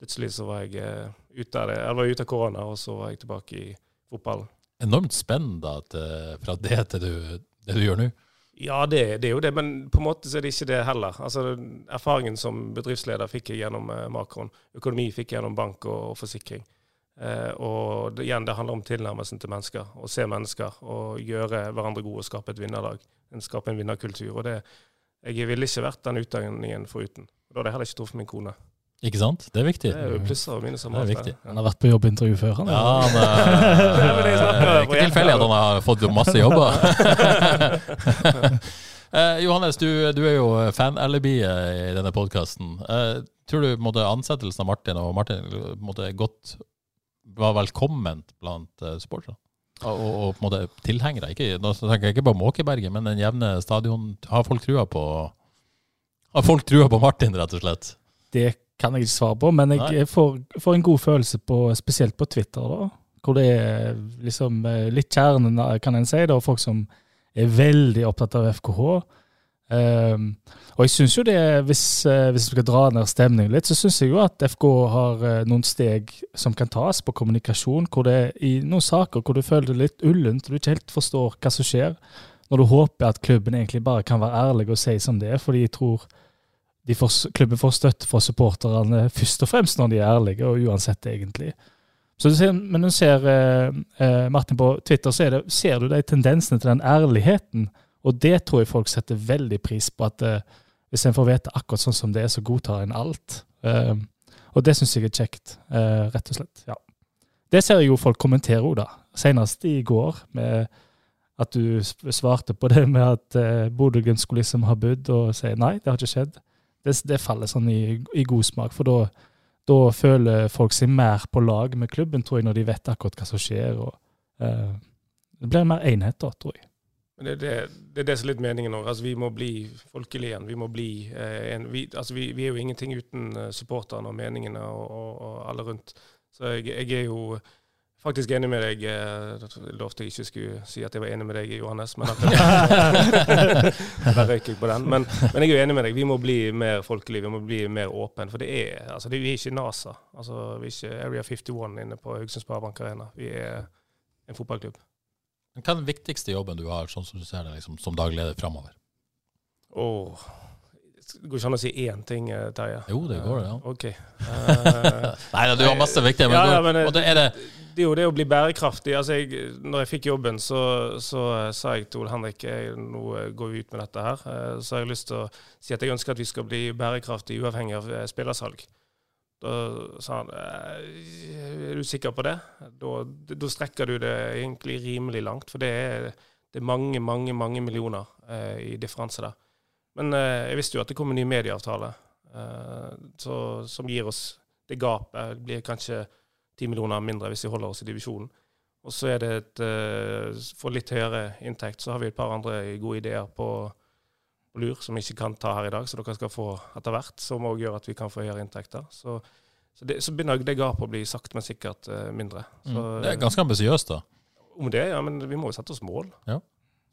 [SPEAKER 3] plutselig så var jeg ute av det. Jeg var ute av korona, og så var jeg tilbake i fotballen.
[SPEAKER 1] enormt spenn da, til, fra det til du, det du gjør nå.
[SPEAKER 3] Ja, det, det, er jo det, men på en måte så er det ikke det heller. Altså, Erfaringen som bedriftsleder fikk jeg gjennom eh, Makron. Økonomi fikk jeg gjennom bank og, og forsikring. Eh, og det, igjen, det handler om tilnærmelsen til mennesker. Å se mennesker og gjøre hverandre gode og skape et vinnerlag. Skape en vinnerkultur. Og det, jeg ville ikke vært den utdanningen foruten. Da hadde jeg heller ikke truffet min kone.
[SPEAKER 1] Ikke sant? Det er viktig.
[SPEAKER 3] Det er jo plusser og minuser.
[SPEAKER 1] Det er viktig.
[SPEAKER 2] Han har vært på jobbintervju før, han.
[SPEAKER 1] Ja, han er ikke tilfeldig at han har fått masse jobber. eh, Johannes, du, du, er jo fan-alibiet i denne podkasten. Eh, tror du måtte, ansettelsen av Martin og Martin måtte, godt var velkomment blant eh, supportere? Og, og, og, på en måte tilhengere? Ikke, nå tenker jeg ikke på Måkeberget, men den jevne stadion. Har folk trua på Har folk trua på Martin, rett og slett?
[SPEAKER 2] Det kan jeg ikke svare på, men jeg får, får, en god følelse på, spesielt på Twitter, da. Hvor det er liksom eh, litt kjernen, kan en si. da, Folk som er veldig opptatt av FKH. Um, ehm, og jeg syns jo det, hvis, uh, hvis vi skal dra ned stemningen litt, så syns jeg jo at FK har uh, noen steg som kan tas på kommunikasjon, hvor det er i noen saker hvor du føler det litt ullent, og du ikke helt forstår hva som skjer. Når du håper at klubben egentlig bare kan være ærlig og si som det er, fordi jeg tror får, klubben får støtte fra supporterne først og fremst når de er ærlige, og uansett egentlig. Ser, men du ser eh, eh, Martin på Twitter, så det, ser du de tendensene til den ærligheten. Og det tror jeg folk setter veldig pris på. at eh, Hvis en får vite akkurat sånn som det er, så godtar en alt. Eh, og det syns jeg er kjekt, eh, rett og slett. ja. Det ser jeg jo folk kommentere òg, da. Senest i går, med at du svarte på det med at eh, Bodø-Glimt skulle liksom ha budd, og si nei, det har ikke skjedd det, det faller sånn i, i, god smak. For da, føler folk seg mer på lag med klubben, tror jeg, når de vet akkurat hva som skjer. og eh, Det blir mer enhet da, tror jeg.
[SPEAKER 3] Det, det, det, er det som er litt meningen nå. Altså, vi må bli folkelige igjen. Vi må bli eh, en, vi, altså, vi, vi, er jo ingenting uten uh, supporterne og meningene og, og, og, alle rundt. Så jeg, jeg er jo faktisk enig med deg. Jeg eh, lovte jeg ikke skulle si at jeg var enig med deg, Johannes. Men der røyk jeg på den. Men, men, jeg er jo enig med deg. Vi må bli mer folkelige, vi må bli mer åpne. For det er, altså, det, vi er ikke NASA. Altså, vi er ikke Area 51 inne på Haugesund Sparebank Arena. Vi er en fotballklubb.
[SPEAKER 1] Hva er den viktigste jobben du har sånn som du ser det, liksom, som dagleder framover?
[SPEAKER 3] Oh, det går ikke an å si én ting, eh, Terje.
[SPEAKER 1] Jo, det går, det. ja.
[SPEAKER 3] Ok. Uh,
[SPEAKER 1] Nei, du har masse viktige, men, ja, ja, men det, er det
[SPEAKER 3] det er jo det å bli bærekraftig. Altså jeg, når jeg fikk jobben, så, så sa jeg til Ole Henrik jeg, nå går vi ut med dette her. Eh, så har jeg lyst til å si at jeg ønsker at vi skal bli bærekraftig uavhengig av eh, spillersalg. Da sa han er du sikker på det? Da, da strekker du det egentlig rimelig langt. For det er, det er mange, mange, mange millioner eh, i differanse der. Men eh, jeg visste jo at det kom en ny medieavtale eh, så, som gir oss det gapet. Det blir kanskje ti millioner mindre hvis vi holder oss i divisjonen. Og så er det et uh, For litt høyere inntekt så har vi et par andre gode ideer på, på lur som vi ikke kan ta her i dag, så dere skal få etter hvert. Som òg gjør at vi kan få høyere inntekter. Så, så, det, så begynner det gapet å bli sakte, men sikkert mindre. Så,
[SPEAKER 1] mm. Det er ganske ambisiøst, da.
[SPEAKER 3] Om det, ja. Men vi må jo sette oss mål.
[SPEAKER 1] Ja.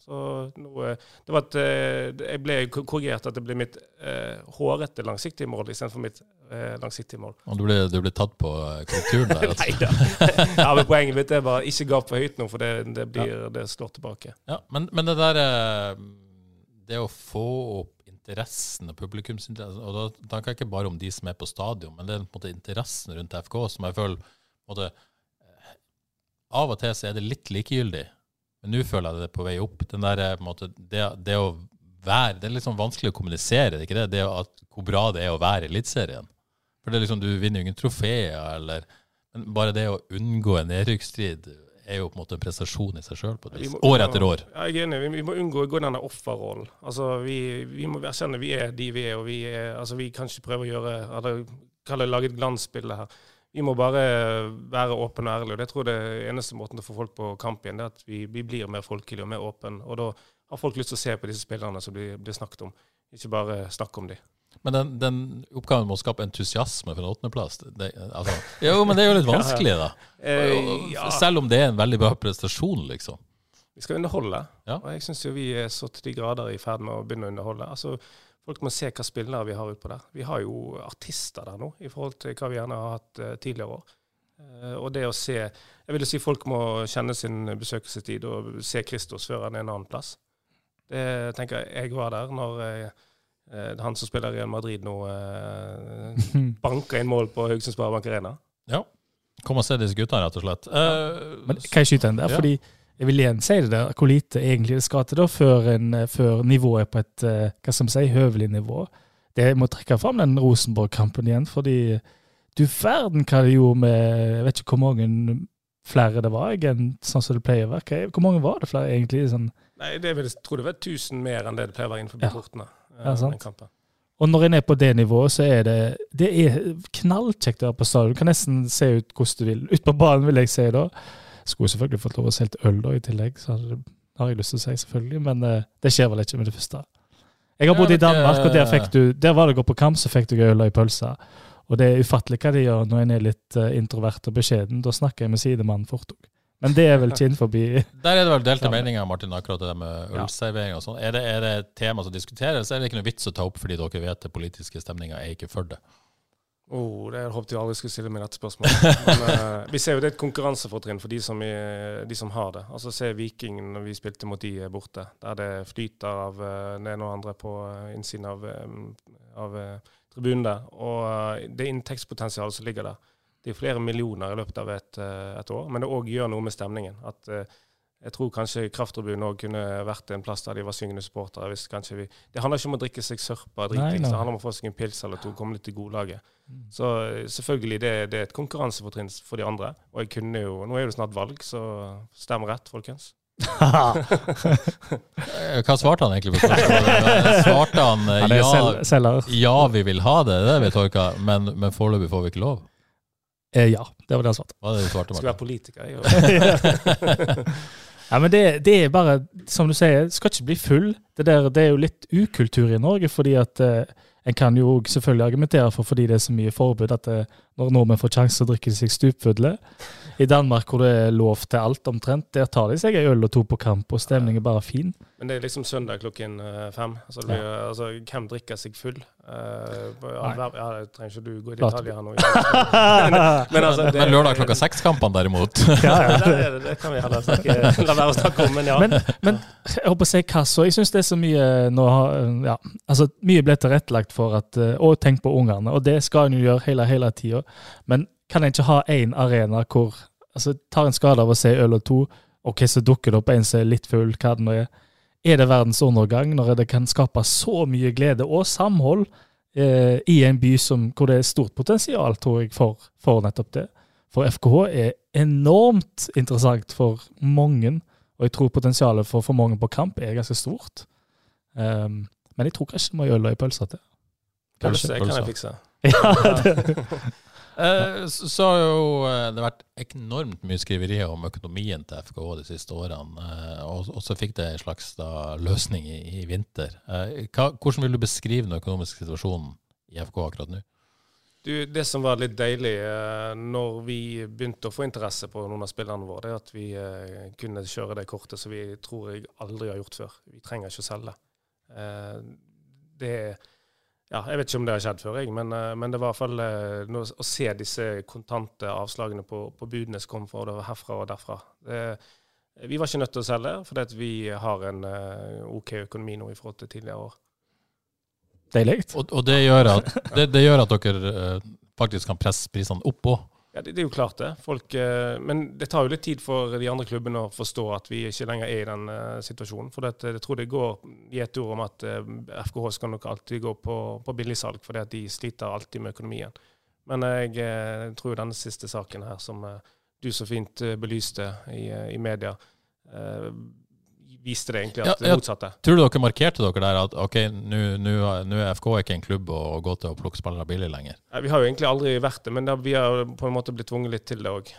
[SPEAKER 3] Så noe, det var at eh, Jeg ble korrigert at det ble mitt eh, hårete langsiktige mål istedenfor mitt eh, langsiktige mål.
[SPEAKER 1] Og du ble, du ble tatt på korrekturen der?
[SPEAKER 3] Altså. Nei da. ja, men poenget mitt er bare ikke gap for høyt nå, for det, det, blir, ja. det slår tilbake.
[SPEAKER 1] Ja, men, men, det der eh, Det å få opp interessen og publikumsinteressen Og da tenker jeg ikke bare om de som er på stadion, men det er på en måte interessen rundt FK som jeg føler måte, eh, Av og til så er det litt likegyldig men nå føler jeg det på vei opp. Den der, eh, måte, det, det, å være Det er litt sånn vanskelig å kommunisere, det er ikke det? det at, hvor bra det er å være i Eliteserien. For det er liksom, du vinner jo ingen trofeer, eller Men bare det å unngå en nedrykksstrid er jo på en måte en prestasjon i seg sjøl, år etter år.
[SPEAKER 3] Ja, jeg er enig. Vi, må unngå å gå denne offerrollen. Altså, vi, vi, må erkjenne vi er de vi er, og vi, er, altså, vi kan ikke prøve å gjøre eller, lage et glansbilde her. Vi må bare være åpne og ærlige. og Det tror jeg det eneste måten å få folk på kamp igjen, det er at vi, vi blir mer folkelige og mer åpne. Og da har folk lyst til å se på disse spillerne som blir, blir snakket om, ikke bare snakke om dem.
[SPEAKER 1] Men den, den, oppgaven med å skape entusiasme for en åttendeplass altså, Jo, men det er jo litt vanskelig, da. Eh, selv om det er en veldig bra prestasjon, liksom.
[SPEAKER 3] Vi skal underholde. Ja. Og jeg syns jo vi er så til de grader i ferd med å begynne å underholde. Altså, Folk må se hva spillere vi har utpå der. Vi har jo artister der nå, i forhold til hva vi gjerne har hatt uh, tidligere år. Eh, og det å se Jeg vil jo si folk må kjenne sin besøkelsestid og se Kristus før han er en annen plass. Det tenker jeg var der når jeg, eh, han som spiller i Madrid nå, eh, banka inn mål på Haugesund Sparebank Arena.
[SPEAKER 1] Ja. Kom og se disse gutta, rett og slett. Uh,
[SPEAKER 2] Men kan jeg skyte en der?
[SPEAKER 1] Ja.
[SPEAKER 2] Fordi jeg vil igjen si det der, hvor lite egentlig det skal til da, før, en, eh, før nivået er på et eh, hva skal man si, høvelig nivå. Det jeg må trekke fram den Rosenborg-kampen igjen, fordi du verden hva det gjorde med Jeg vet ikke hvor mange flere det var, enn sånn som det pleier å være. Hvor mange var det flere, egentlig? sånn
[SPEAKER 3] Nei, det vil, jeg tror det var 1000 mer enn det det pleier å være innenfor
[SPEAKER 2] Ja.
[SPEAKER 3] portene. eh,
[SPEAKER 2] Ja, sant.
[SPEAKER 3] kampen.
[SPEAKER 2] Og når en er på det nivået, så er det det er knallkjekt å være på stadion. Du kan nesten se ut hvordan du vil. Ut på banen, vil jeg si da. Skulle selvfølgelig fått lov å selge øl da i tillegg, så hadde det- har jeg lyst til å si, selvfølgelig. Men eh, det skjer vel ikke med det første. Jeg har bodd i Danmark, og der, fikk du, der var det å gå på kamp, så fikk du øl i pølsa. Og det er ufattelig hva de gjør når en er litt eh, introvert og beskjeden. Da snakker jeg med sidemannen fort òg. Men det er vel ikke innenfor
[SPEAKER 1] Der er det vel delte meninger, Martin, akkurat det med ølservering og sånn. Er, det- er det et tema som diskuteres, eller er det ikke noe vits å ta opp fordi dere vet det politiske stemninga er ikke for det?
[SPEAKER 3] Oh, det håpet jeg aldri skulle stille meg dette spørsmålet. Men, uh, vi ser jo det er et konkurransefortrinn for de som, er, de som har det. Altså Se Viking når vi spilte mot de borte, der det flyter av uh, det ene og andre på eh, innsiden av, um, av uh, tribunen der. Og det inntektspotensialet som ligger der. Det er flere millioner i løpet av et, et år, men det òg gjør noe med stemningen. At jeg tror kanskje Krafttribunen òg kunne vært en plass der de var syngende supportere. Hvis kanskje vi, det handler ikke om å drikke seg sørpa det handler om å få seg en pils eller to, komme litt i godlaget.
[SPEAKER 2] Mm.
[SPEAKER 3] Så eh, selvfølgelig, det, det er et konkurransefortrinn for de andre. Og jeg kunne jo, nå er det snart valg, så stem rett, folkens.
[SPEAKER 1] Eh, Hva svarte han egentlig på spørsmålet? Svarte han eh,
[SPEAKER 2] Han er
[SPEAKER 1] ja, ja, vi vil ha det, det vet dere, men, men foreløpig får vi ikke lov?
[SPEAKER 2] Eh, ja, det var det han svarte.
[SPEAKER 1] Hva det du svarte,
[SPEAKER 3] Skal være politiker. Jeg, og-
[SPEAKER 2] Ja, men det, det er bare, som du sier, skal ikke bli full. Det, der, det er jo litt ukultur i Norge, fordi at eh, en kan jo selvfølgelig argumentere for fordi det er så mye forbud, at eh, når nordmenn får sjanse å drikke seg stupfulle I Danmark, hvor det er lov til alt omtrent, der tar de seg en øl og to på kamp, og stemningen er bare fin.
[SPEAKER 3] Men det er liksom søndag klokken eh, fem. Altså, det blir, altså, hvem drikker seg full? Uh, ja, ja, jeg trenger ikke du gå i detalj her nå. men, altså, det,
[SPEAKER 1] Men lørdag klokka seks-kampene, derimot?
[SPEAKER 2] Ja, ja.
[SPEAKER 3] det, det, det kan vi heller snakke, la være å snakke om, men ja.
[SPEAKER 2] Men, men jeg håper å si kassa. Jeg syns det er så mye nå ja, altså Mye ble tilrettelagt for at og Å, tenk på ungene. Og det skal en jo gjøre hele, hele tida. Men kan en ikke ha én arena hvor altså Tar en skade av å se øl og to, ok, så dukker det opp en som er litt full, hva det nå er. Er det verdens undergang når det kan skape så mye glede og samhold eh, i en by som, hvor det er stort potensial, tror jeg, for, for nettopp det? For FKH er enormt interessant for mange. Og jeg tror potensialet for for mange på kamp er ganske stort. Um, men jeg tror kanskje det må gjøre øl og ei pølse til.
[SPEAKER 3] Pølse kan jeg fikse.
[SPEAKER 2] Ja, det,
[SPEAKER 1] Eh, så har jo eh, det vært enormt mye skriverier om økonomien til FKH de siste årene. eh, Og, og så fikk det en slags da, løsning i, i vinter. Eh, Hva, hvordan vil du beskrive den økonomiske situasjonen i FK akkurat nå?
[SPEAKER 3] Du, det som var litt deilig eh, når vi begynte å få interesse på noen av spillerne våre, det er at vi eh, kunne kjøre det kortet som vi tror jeg aldri har gjort før. Vi trenger ikke å selge. Det det ja, Jeg vet ikke om det har skjedd før, jeg, men, eh, men det var i hvert fall eh, å se disse kontante avslagene på, på budene som kom fra det var herfra og derfra. Det, vi var ikke nødt til å selge, fordi at vi har en eh, OK økonomi nå i forhold til tidligere år.
[SPEAKER 2] Deilig.
[SPEAKER 1] Og, og det, gjør at, det, det gjør at dere eh, faktisk kan presse prisene opp òg.
[SPEAKER 3] Ja, det, det er jo klart det. Folk, eh, men det tar jo litt tid for de andre klubbene å forstå at vi ikke lenger er i den eh, situasjonen. For det, jeg tror det går i et ord om at eh, FKH skal nok alltid gå på, på billigsalg, fordi at de sliter alltid med økonomien. Men jeg eh, tror denne siste saken her, som eh, du så fint eh, belyste i, eh, i media, eh, viste det egentlig at
[SPEAKER 1] Ja,
[SPEAKER 3] det motsatte.
[SPEAKER 1] Tror du dere markerte dere der at ok, nå er FK ikke en klubb å gå til å plukke spillere billig lenger?
[SPEAKER 3] Ja, Vi har jo egentlig aldri vært det, men da, vi har på en måte blitt tvunget litt til det òg.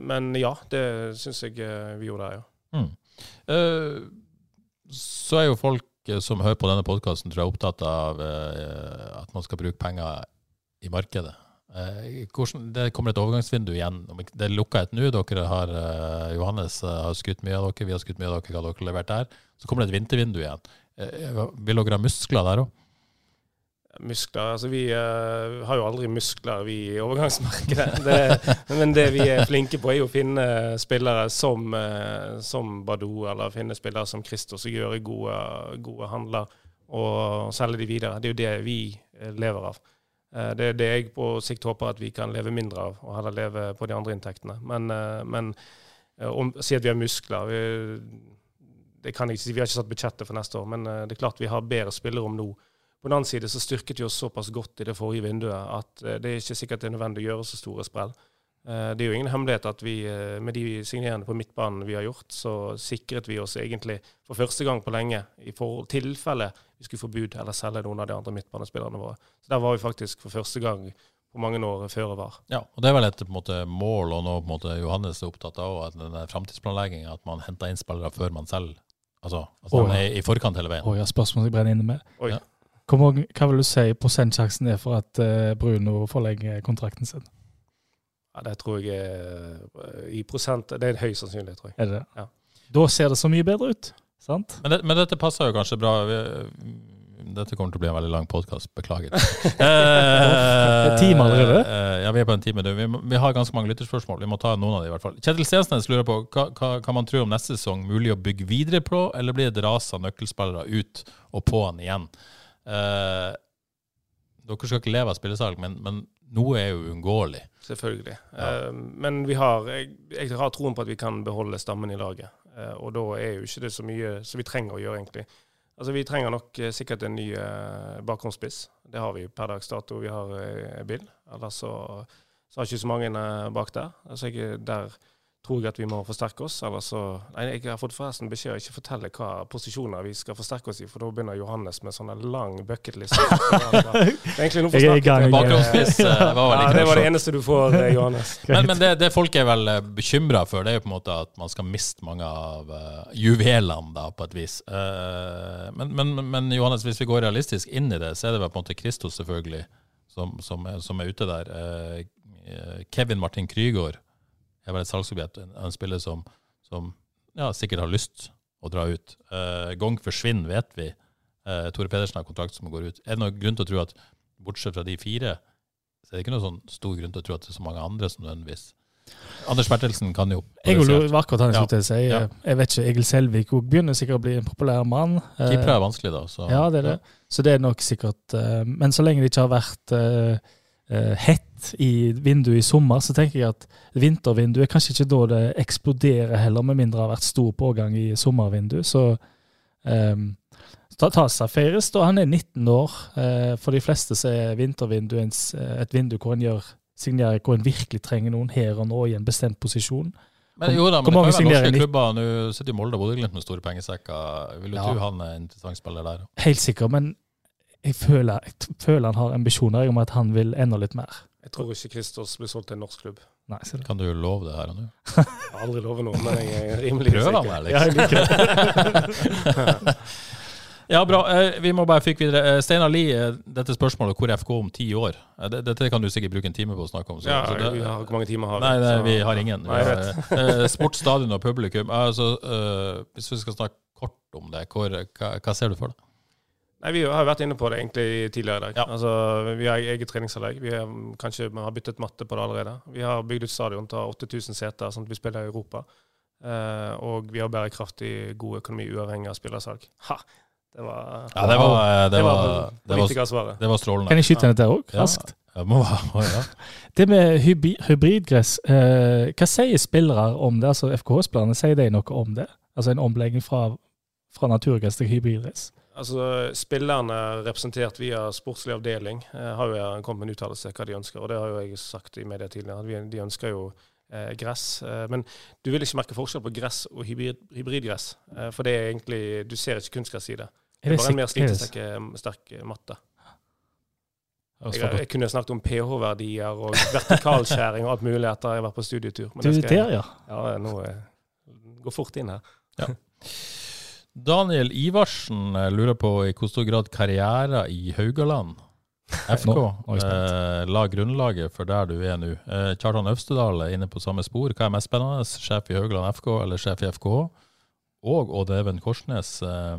[SPEAKER 3] men ja, det syns jeg eh, vi gjorde der, ja.
[SPEAKER 1] Mm. Uh, så er jo folk eh, som hører på denne podkasten, tror jeg, opptatt av uh, at man skal bruke penger i markedet. Eh, hvordan, det kommer et overgangsvindu igjen. Det er lukka et nå. Dere har, eh, Johannes eh, har skutt mye av dere, vi har skutt mye av dere, hva dere har levert der. Så kommer det et vintervindu igjen. Vil dere ha muskler der òg?
[SPEAKER 3] Muskler Altså, vi uh, har jo aldri muskler, vi i overgangsmarkedet. Det, men det vi er flinke på, er jo å finne spillere som, uh, som Badou, eller finne spillere som Christos, og gjøre gode, gode handler og selge de videre. Det er jo det vi lever av. Eh, det er det jeg på sikt håper at vi kan leve mindre av, og heller leve på de andre inntektene. Men, eh, men eh, om, si at vi har muskler vi, det kan jeg Vi har ikke satt budsjettet for neste år, men det er klart vi har bedre spillerom nå. På den annen side så styrket vi oss såpass godt i det forrige vinduet at det er ikke sikkert det er nødvendig å gjøre så store sprell. Eh, Det er jo ingen hemmelighet at vi eh, med de signerende på midtbanen vi har gjort, så sikret vi oss egentlig for første gang på lenge i forhold tilfelle vi skulle forbude eller selge noen av de andre midtbanespillerne våre. Så Der var vi faktisk for første gang på mange år føre var.
[SPEAKER 1] Ja, og det er vel et på måte, mål, og nå på en måte Johannes er opptatt av, at den framtidsplanlegginga, at man henter inn spillere før man selger. Altså,
[SPEAKER 2] altså
[SPEAKER 1] oh,
[SPEAKER 2] ja.
[SPEAKER 1] er i forkant hele veien.
[SPEAKER 2] Å ja, spørsmål jeg brenner inne med.
[SPEAKER 3] Oi.
[SPEAKER 1] Ja.
[SPEAKER 2] Hva vil du si prosentsjansen er for at eh, Bruno forlenger kontrakten sin?
[SPEAKER 3] Ja, det tror jeg er eh, i prosent Det er en høy sannsynlighet, tror jeg.
[SPEAKER 2] Er det?
[SPEAKER 3] Ja.
[SPEAKER 2] Da ser det så mye bedre ut, sant?
[SPEAKER 1] Men, det, men dette passer jo kanskje bra. Vi, dette kommer til å bli en veldig lang podkast, beklager.
[SPEAKER 2] er
[SPEAKER 1] eh,
[SPEAKER 2] time allerede?
[SPEAKER 1] eh, ja, vi er på en time. Vi, vi har ganske mange lytterspørsmål. Vi må ta noen av dem i hvert fall. Kjetil Stensnes lurer på hva, hva kan man tro om neste sesong? Mulig å bygge videre på, eller blir det et ras av nøkkelspillere ut og på han igjen? Eh, dere skal ikke leve av spillesalg, men, men noe er jo uunngåelig.
[SPEAKER 3] Selvfølgelig.
[SPEAKER 1] Ja.
[SPEAKER 3] Uh, men vi har, jeg, jeg har troen på at vi kan beholde stammen i laget. Uh, og da er jo ikke det så mye som vi trenger å gjøre, egentlig. Altså Vi trenger nok uh, sikkert en ny uh, bakgrunnsspiss. Det har vi per dags dato. Vi har Bill. Ellers så, så har ikke så mange eh, bak der. Altså jeg, Der tror jeg at vi må forsterke oss. Så Nei, jeg har fått forresten beskjed om å ikke fortelle hva posisjoner vi skal forsterke oss i, for da begynner Johannes med sånn lang bucketliste. Det egentlig nå
[SPEAKER 2] Jeg er i gang.
[SPEAKER 1] Bakgrunnsspiss eh, var vel
[SPEAKER 3] Ja, det var det eneste du får, eh, Johannes.
[SPEAKER 1] Men, men det, det folk er vel bekymra for, det er jo på en måte at man skal miste mange av uh, juvelene, da, på et vis. Uh, men, men, men Johannes, hvis vi går realistisk inn i det, så er det vel på en måte Kristos, selvfølgelig, som, som, er, som er ute der. Eh, eh, Kevin Martin Krygård er vel et salgsobjekt, en, en spiller som, som ja, sikkert har lyst å dra ut. Uh, Gong forsvinner, vet vi. Uh, Tore Pedersen har kontrakt som går ut. Er det noen grunn til å tro at bortsett fra de fire, så er det ikke noen sånn stor grunn til å tro at det er så mange andre som nødvendigvis Anders Bertelsen kan jo
[SPEAKER 2] Jeg var akkurat han skulle si.
[SPEAKER 1] Ja.
[SPEAKER 2] Jeg vet ikke, Egil Selvik òg begynner sikkert å bli en populær mann. Eh,
[SPEAKER 1] Keepere er vanskelig, da. Så,
[SPEAKER 2] Ja, det er det. Så det er nok sikkert eh, Men så lenge det ikke har vært eh, eh, hett i vinduet i sommer, så tenker jeg at vintervinduet er kanskje ikke da det eksploderer heller, med mindre det har vært stor pågang i sommervinduet. Så um, Tasa Feires, da han er 19 år. eh, for de fleste så er vintervinduet en eh, et vindu hvor en gjør signerer hvor en virkelig trenger noen her og nå i en bestemt posisjon.
[SPEAKER 1] Men jo da, men det kan være norske klubber. Nå sitter jo Molde og Bodø-Glimt med store pengesekker. Vil jo
[SPEAKER 2] Ja.
[SPEAKER 1] tro han er en interessant spiller der.
[SPEAKER 2] Helt sikkert, men jeg føler, jeg føler han har ambisjoner om at han vil enda litt mer.
[SPEAKER 3] Jeg tror ikke Christos blir solgt til en norsk klubb.
[SPEAKER 2] Nei.
[SPEAKER 1] Kan du love det her og nå?
[SPEAKER 3] Jeg har aldri lovet noe, men jeg er rimelig
[SPEAKER 1] Prøver han
[SPEAKER 3] sikker.
[SPEAKER 1] vel,
[SPEAKER 2] Ja, jeg
[SPEAKER 1] liksom?
[SPEAKER 2] liker det.
[SPEAKER 1] Ja, bra. Eh, Vi må bare fyke videre. Eh, Steinar Lie, eh, dette spørsmålet hvor FK om ti år? Dette kan du sikkert bruke en time på å snakke om. så-
[SPEAKER 3] Ja,
[SPEAKER 1] så det-
[SPEAKER 3] vi har, hvor mange timer har vi?
[SPEAKER 1] Nei, nei, vi har ingen. Vi har, og publikum. Altså, eh, hvis vi skal snakke kort om det, hvor, hva, hva ser du for deg?
[SPEAKER 3] Nei, Vi har jo vært inne på det egentlig tidligere i dag.
[SPEAKER 1] Ja.
[SPEAKER 3] Altså, Vi har eget treningsanlegg. Vi har, kanskje vi har byttet matte på det allerede. Vi har bygd ut stadion til 8000 seter, sånn at vi spiller i Europa. Eh, og vi har bærekraftig god økonomi uavhengig av spillersalg. Ha! Det var,
[SPEAKER 1] Ja, det var, det var, det var,
[SPEAKER 3] politikersvaret.
[SPEAKER 1] det var strålende.
[SPEAKER 2] Kan jeg skyte inn dette òg,
[SPEAKER 1] Ja.
[SPEAKER 2] raskt?
[SPEAKER 1] Ja, må, ja.
[SPEAKER 2] Det med hybi- hybridgress, eh, hva sier spillere om det? Altså FKH-spillerne, sier de noe om det? Altså en omlegging fra, fra naturgress til hybridgress?
[SPEAKER 3] Altså, Spillerne representert via sportslig avdeling eh, har jo kommet med en uttalelse hva de ønsker. og Det har jo jeg sagt i media tidligere. De ønsker jo eh, gress. Eh, men du vil ikke merke forskjell på gress og hybrid, hybridgress. Eh, for det er egentlig, du ser ikke kunstgress i det. Det er bare en mer
[SPEAKER 2] er
[SPEAKER 3] slitesterk sterk matte. Jeg, jeg kunne snakket om pH-verdier og vertikalskjæring og alt mulig etter jeg har vært på studietur. Men det skal
[SPEAKER 2] ja.
[SPEAKER 3] ja, nå går fort inn her.
[SPEAKER 1] Daniel Ivarsen eh, lurer på i hvor stor grad karriere i Haugaland FK
[SPEAKER 2] Nå- nå
[SPEAKER 1] eh, la grunnlaget for der du er nå. Eh, Kjartan Øvstedal er inne på samme spor. Hva er mest spennende? Sjef i Haugaland FK eller sjef i FK? Og Odd Even Korsnes eh,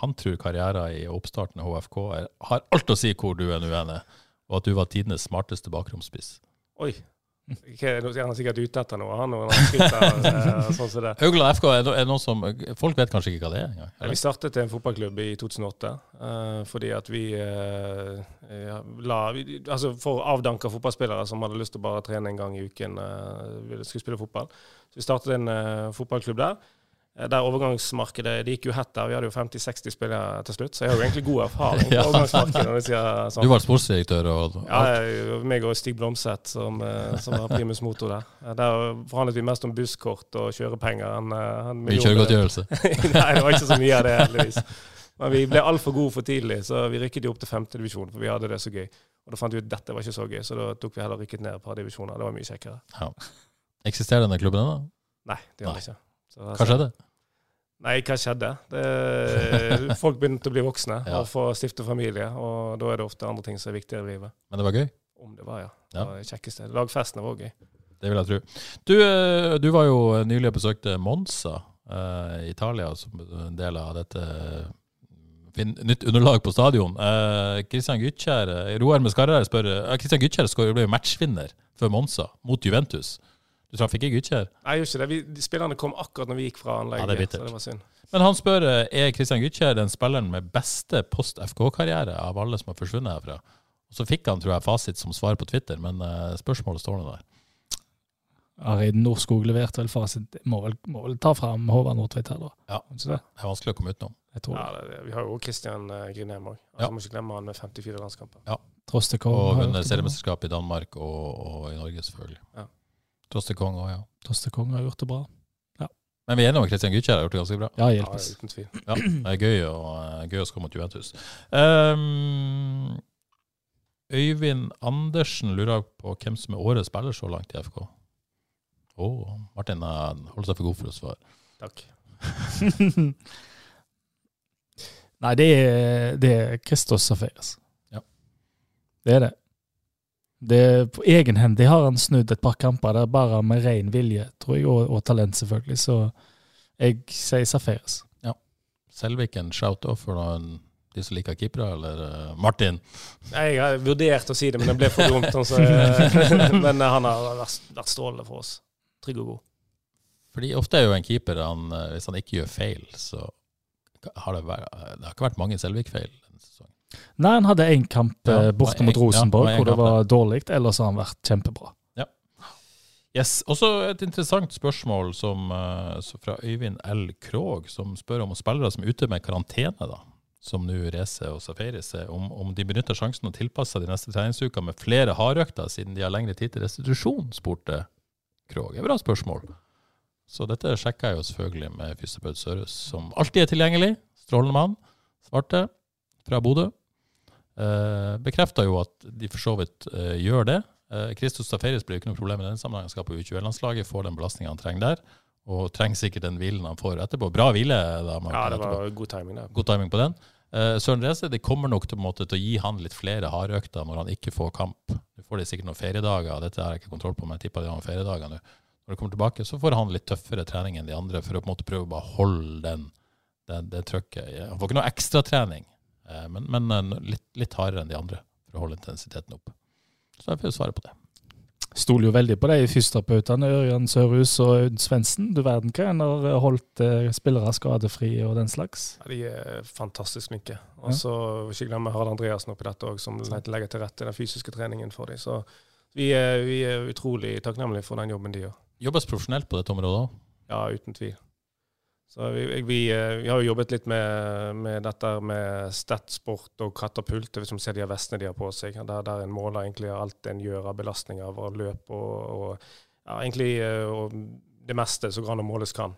[SPEAKER 1] Han tror karrieren i oppstarten av HFK er, har alt å si hvor du er nå, Ene, og at du var tidenes smarteste bakromsspiss.
[SPEAKER 3] Oi. Nå er sikkert ute etter noe, han, når han skryter. eh, sånn som det.
[SPEAKER 1] Haugland FK er, no, noe som Folk vet kanskje ikke hva det er engang? Eller?
[SPEAKER 3] Vi startet en fotballklubb i 2008 eh, fordi at vi eh, la vi, Altså for avdanka fotballspillere som hadde lyst til å bare trene en gang i uken, uh, skulle spille fotball. Så vi startet en fotballklubb der. Eh, Der overgangsmarkedet Det gikk jo hett der. Vi hadde jo 50-60 spillere til slutt, så jeg har jo egentlig god erfaring
[SPEAKER 1] Ja.
[SPEAKER 3] overgangsmarkedet. du sånn.
[SPEAKER 1] Du var sportsdirektør og
[SPEAKER 3] Ja, meg og Stig Blomseth som, eh, som var primus motor der. Eh, Der forhandlet vi mest om busskort og kjørepenger enn en
[SPEAKER 1] mye kjøregodtgjørelse.
[SPEAKER 3] Nei, det var ikke så mye av det, heldigvis. Men vi ble altfor gode for tidlig, så vi rykket jo opp til femtedivisjon, for vi hadde det så gøy. Og da fant vi ut at dette var ikke så gøy, så da tok vi heller rykket ned et par divisjoner. Det var mye kjekkere.
[SPEAKER 1] Ja. Eksisterer denne klubben ennå?
[SPEAKER 3] Nei, det gjør den ikke. Så,
[SPEAKER 1] Hva skjedde?
[SPEAKER 3] Nei, hva skjedde? Det, folk begynte å bli voksne
[SPEAKER 1] Ja.
[SPEAKER 3] og få stifte familie, og da er det ofte andre ting som er viktigere i livet.
[SPEAKER 1] Men det var gøy?
[SPEAKER 3] Om det var, ja. Det var det kjekkeste. Lagfesten var også gøy.
[SPEAKER 1] Det vil jeg tro. Du, eh, du var jo nylig og besøkte Monza eh, Italia som en del av dette eh, nytt underlag på stadion. Eh, Christian Gytkjær, eh, Roar spør eh, Gytkjær skal jo bli matchvinner for Monza mot Juventus. Du traff ikke Gytkjær?
[SPEAKER 3] Nei, jeg gjorde ikke det. Vi, de spillerne kom akkurat når vi gikk fra anlegget,
[SPEAKER 1] Ja, det er bittert.
[SPEAKER 3] så det var synd.
[SPEAKER 1] Men han spør eh, er Christian Gytkjær den spilleren med beste post-FK-karriere av alle som har forsvunnet herfra. Og Så fikk han tror jeg, fasit som svar på Twitter, men eh, spørsmålet står nå der.
[SPEAKER 2] Arid Norskog leverte vel fasit. Må vel, må vel ta fram Håvard Nordtveit her, da.
[SPEAKER 1] Ja.
[SPEAKER 2] Det?
[SPEAKER 1] Det er vanskelig å komme utenom.
[SPEAKER 2] Jeg tror
[SPEAKER 3] Ja,
[SPEAKER 2] det.
[SPEAKER 3] det. Vi har jo Christian uh, Grinem òg.
[SPEAKER 1] Ja.
[SPEAKER 3] Altså, Må ikke glemme han med 54 landskamper.
[SPEAKER 2] Ja. Kong.
[SPEAKER 1] Og
[SPEAKER 2] har
[SPEAKER 1] vunnet
[SPEAKER 2] gjort
[SPEAKER 1] seriemesterskap i Danmark og, og i Norge, selvfølgelig.
[SPEAKER 3] Ja.
[SPEAKER 1] Tross til Kong òg, ja.
[SPEAKER 2] Torste Kong har gjort det bra.
[SPEAKER 1] Men vi er enige om Kristian Christian Gytkjær har gjort det ganske bra.
[SPEAKER 2] Ja,
[SPEAKER 3] Ja,
[SPEAKER 2] hjelpes.
[SPEAKER 3] uten tvil.
[SPEAKER 1] Ja, det er gøy å, eh, gøy å skåre mot Juventus. Um, Øyvind Andersen lurer på hvem som er årets spiller så langt i FK. Å, Martin eh, holder seg for god for å svare.
[SPEAKER 3] Takk.
[SPEAKER 2] Nei, det er, det er Christos Safaris.
[SPEAKER 1] Ja.
[SPEAKER 2] Det er det. Det er på egenhendig har han snudd et par kamper der bare med ren vilje, tror jeg, og, og talent, selvfølgelig. Så jeg sier Safaris.
[SPEAKER 1] Selvik en shout-off for noen, de som liker keepere, eller eh, Martin?
[SPEAKER 3] Nei, Jeg har vurdert å si det, men det ble for dumt. Altså. men eh, han har vært, vært strålende for oss. Trygg og god.
[SPEAKER 1] Fordi ofte er jo en keeper, han, eh, hvis han ikke gjør feil, så har det, vært, det har ikke vært mange Selvik-feil denne sesongen.
[SPEAKER 2] Nei, han hadde én kamp
[SPEAKER 1] Ja,
[SPEAKER 2] eh, borte mot Rosenborg
[SPEAKER 1] ja,
[SPEAKER 2] hvor det var dårlig, ellers har han vært kjempebra.
[SPEAKER 1] Yes. Også et interessant spørsmål som, eh, fra Øyvind L. Krog, som spør om spillere som er ute med karantene, da, som nå Reze og Safaris er, om, om de benytter sjansen å tilpasse seg de neste treningsukene med flere hardøkter, siden de har lengre tid til restitusjon, spurte Krog. Det er et bra spørsmål. Så dette sjekka jeg jo selvfølgelig med fysioterapeut Sørhus, som alltid er tilgjengelig. Strålende mann. Svarte fra Bodø. Eh, Bekrefta jo at de for så vidt eh, gjør det. Eh, Staferis blir jo ikke noe problem i den sammenhengen. Han skal på U21-landslaget, får den belastninga han trenger der. Og trenger sikkert den hvilen han får etterpå. Bra hvile. da, Martin,
[SPEAKER 3] Ja, det
[SPEAKER 1] etterpå.
[SPEAKER 3] var god timing Da.
[SPEAKER 1] God timing på den. Eh, Søren Reze, det kommer nok til, måte, til å gi han litt flere hardøkter når han ikke får kamp. Nå får de sikkert noen feriedager, dette har jeg ikke kontroll på, men jeg tipper de har noen feriedager nå. Når de kommer tilbake, så får han litt tøffere trening enn de andre for å på en måte prøve å bare holde den, den, det trøkket. Han får ikke noe ekstratrening, men, men eh, litt, litt hardere enn de andre for å holde intensiteten opp. Så jeg får svare på det.
[SPEAKER 2] Stoler jo veldig på de fysioterapeutene, Ørjan Sørhus og Aud Svendsen. Du verden hva en har holdt eh, spillere skadefrie og den slags.
[SPEAKER 3] Ja, de er fantastisk flinke. Og så ikke glemme Harald Andreassen oppi dette òg, som legger til rette den fysiske treningen for dem. Så vi er, vi er utrolig takknemlige for den jobben de gjør.
[SPEAKER 1] Jobbes profesjonelt på dette området òg.
[SPEAKER 3] Ja, uten tvil. Så vi, vi, eh, vi har jo jobbet litt med, med dette med statsport og katapult. Hvis du ser de vestene de har på seg, der, der en måler egentlig alt en gjør av belastninger av løp og, og ja, egentlig eh, og det meste som grann an å måles kan.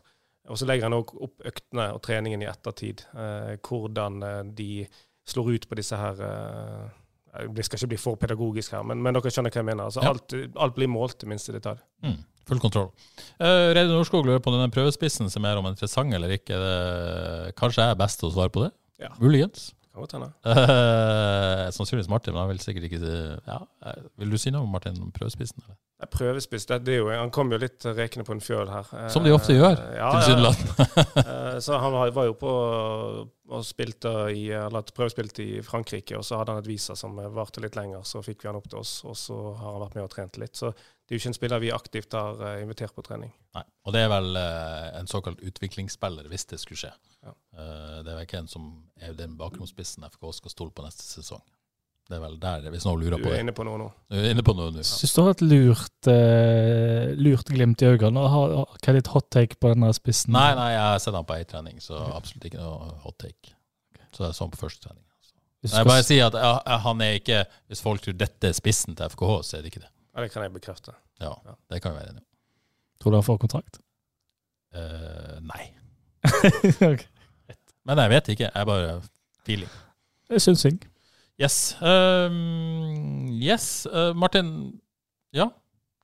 [SPEAKER 3] Og så legger en òg opp øktene og treningen i ettertid. Eh, hvordan eh, de slår ut på disse her eh, Jeg skal ikke bli for pedagogisk her, men, men dere skjønner hva jeg mener. Altså,
[SPEAKER 1] Ja.
[SPEAKER 3] alt, alt blir målt i minste detalj.
[SPEAKER 1] Mm, full kontroll. Uh, Reidar Norskog lurer på om denne prøvespissen som er om interessant eller ikke. Det, kanskje jeg er best til å svare på det?
[SPEAKER 3] Ja.
[SPEAKER 1] Muligens. Uh, sannsynligvis Martin, men han vil sikkert ikke si ja, eh, Vil du si noe om Martin om prøvespissen? Eller?
[SPEAKER 3] Prøvespist, det, det er jo, han kom jo litt rekende på en fjøl her.
[SPEAKER 1] Som de ofte gjør,
[SPEAKER 3] Eh, ja,
[SPEAKER 1] tilsynelatende.
[SPEAKER 3] Eh, Så han var jo på og spilte i, eller prøvespilte i Frankrike. Og så hadde han et visa som varte litt lenger, så fikk vi han opp til oss. Og så har han vært med og trent litt. Så det er jo ikke en spiller vi aktivt har invitert på trening.
[SPEAKER 1] Nei, Og det er vel en såkalt utviklingsspiller, hvis det skulle skje.
[SPEAKER 3] Ja.
[SPEAKER 1] Det er vel ikke en som er den bakgrunnsspissen FK skal stole på neste sesong. Det er vel der, hvis noen lurer
[SPEAKER 3] Du er inne på noe nå.
[SPEAKER 1] Du er inne på noe nå.
[SPEAKER 2] Syns du har et lurt, uh, lurt glimt i øynene. Hva er ditt hot take på denne spissen?
[SPEAKER 1] Nei, nei, jeg har sett han på ei trening, så absolutt ikke noe hot take. Så det er sånn på første trening.
[SPEAKER 2] Hvis du
[SPEAKER 1] Jeg bare sier at ja, han er ikke Hvis folk tror dette er spissen til FKH, så er det ikke det.
[SPEAKER 3] Ja, det kan jeg bekrefte.
[SPEAKER 1] Ja, det kan vi være enige om.
[SPEAKER 2] Tror du han får kontrakt?
[SPEAKER 1] Uh, nei.
[SPEAKER 2] okay.
[SPEAKER 1] Men jeg vet ikke. Jeg bare feeling.
[SPEAKER 2] Det er synsing.
[SPEAKER 1] Yes. Um, yes. Uh, Martin. Ja.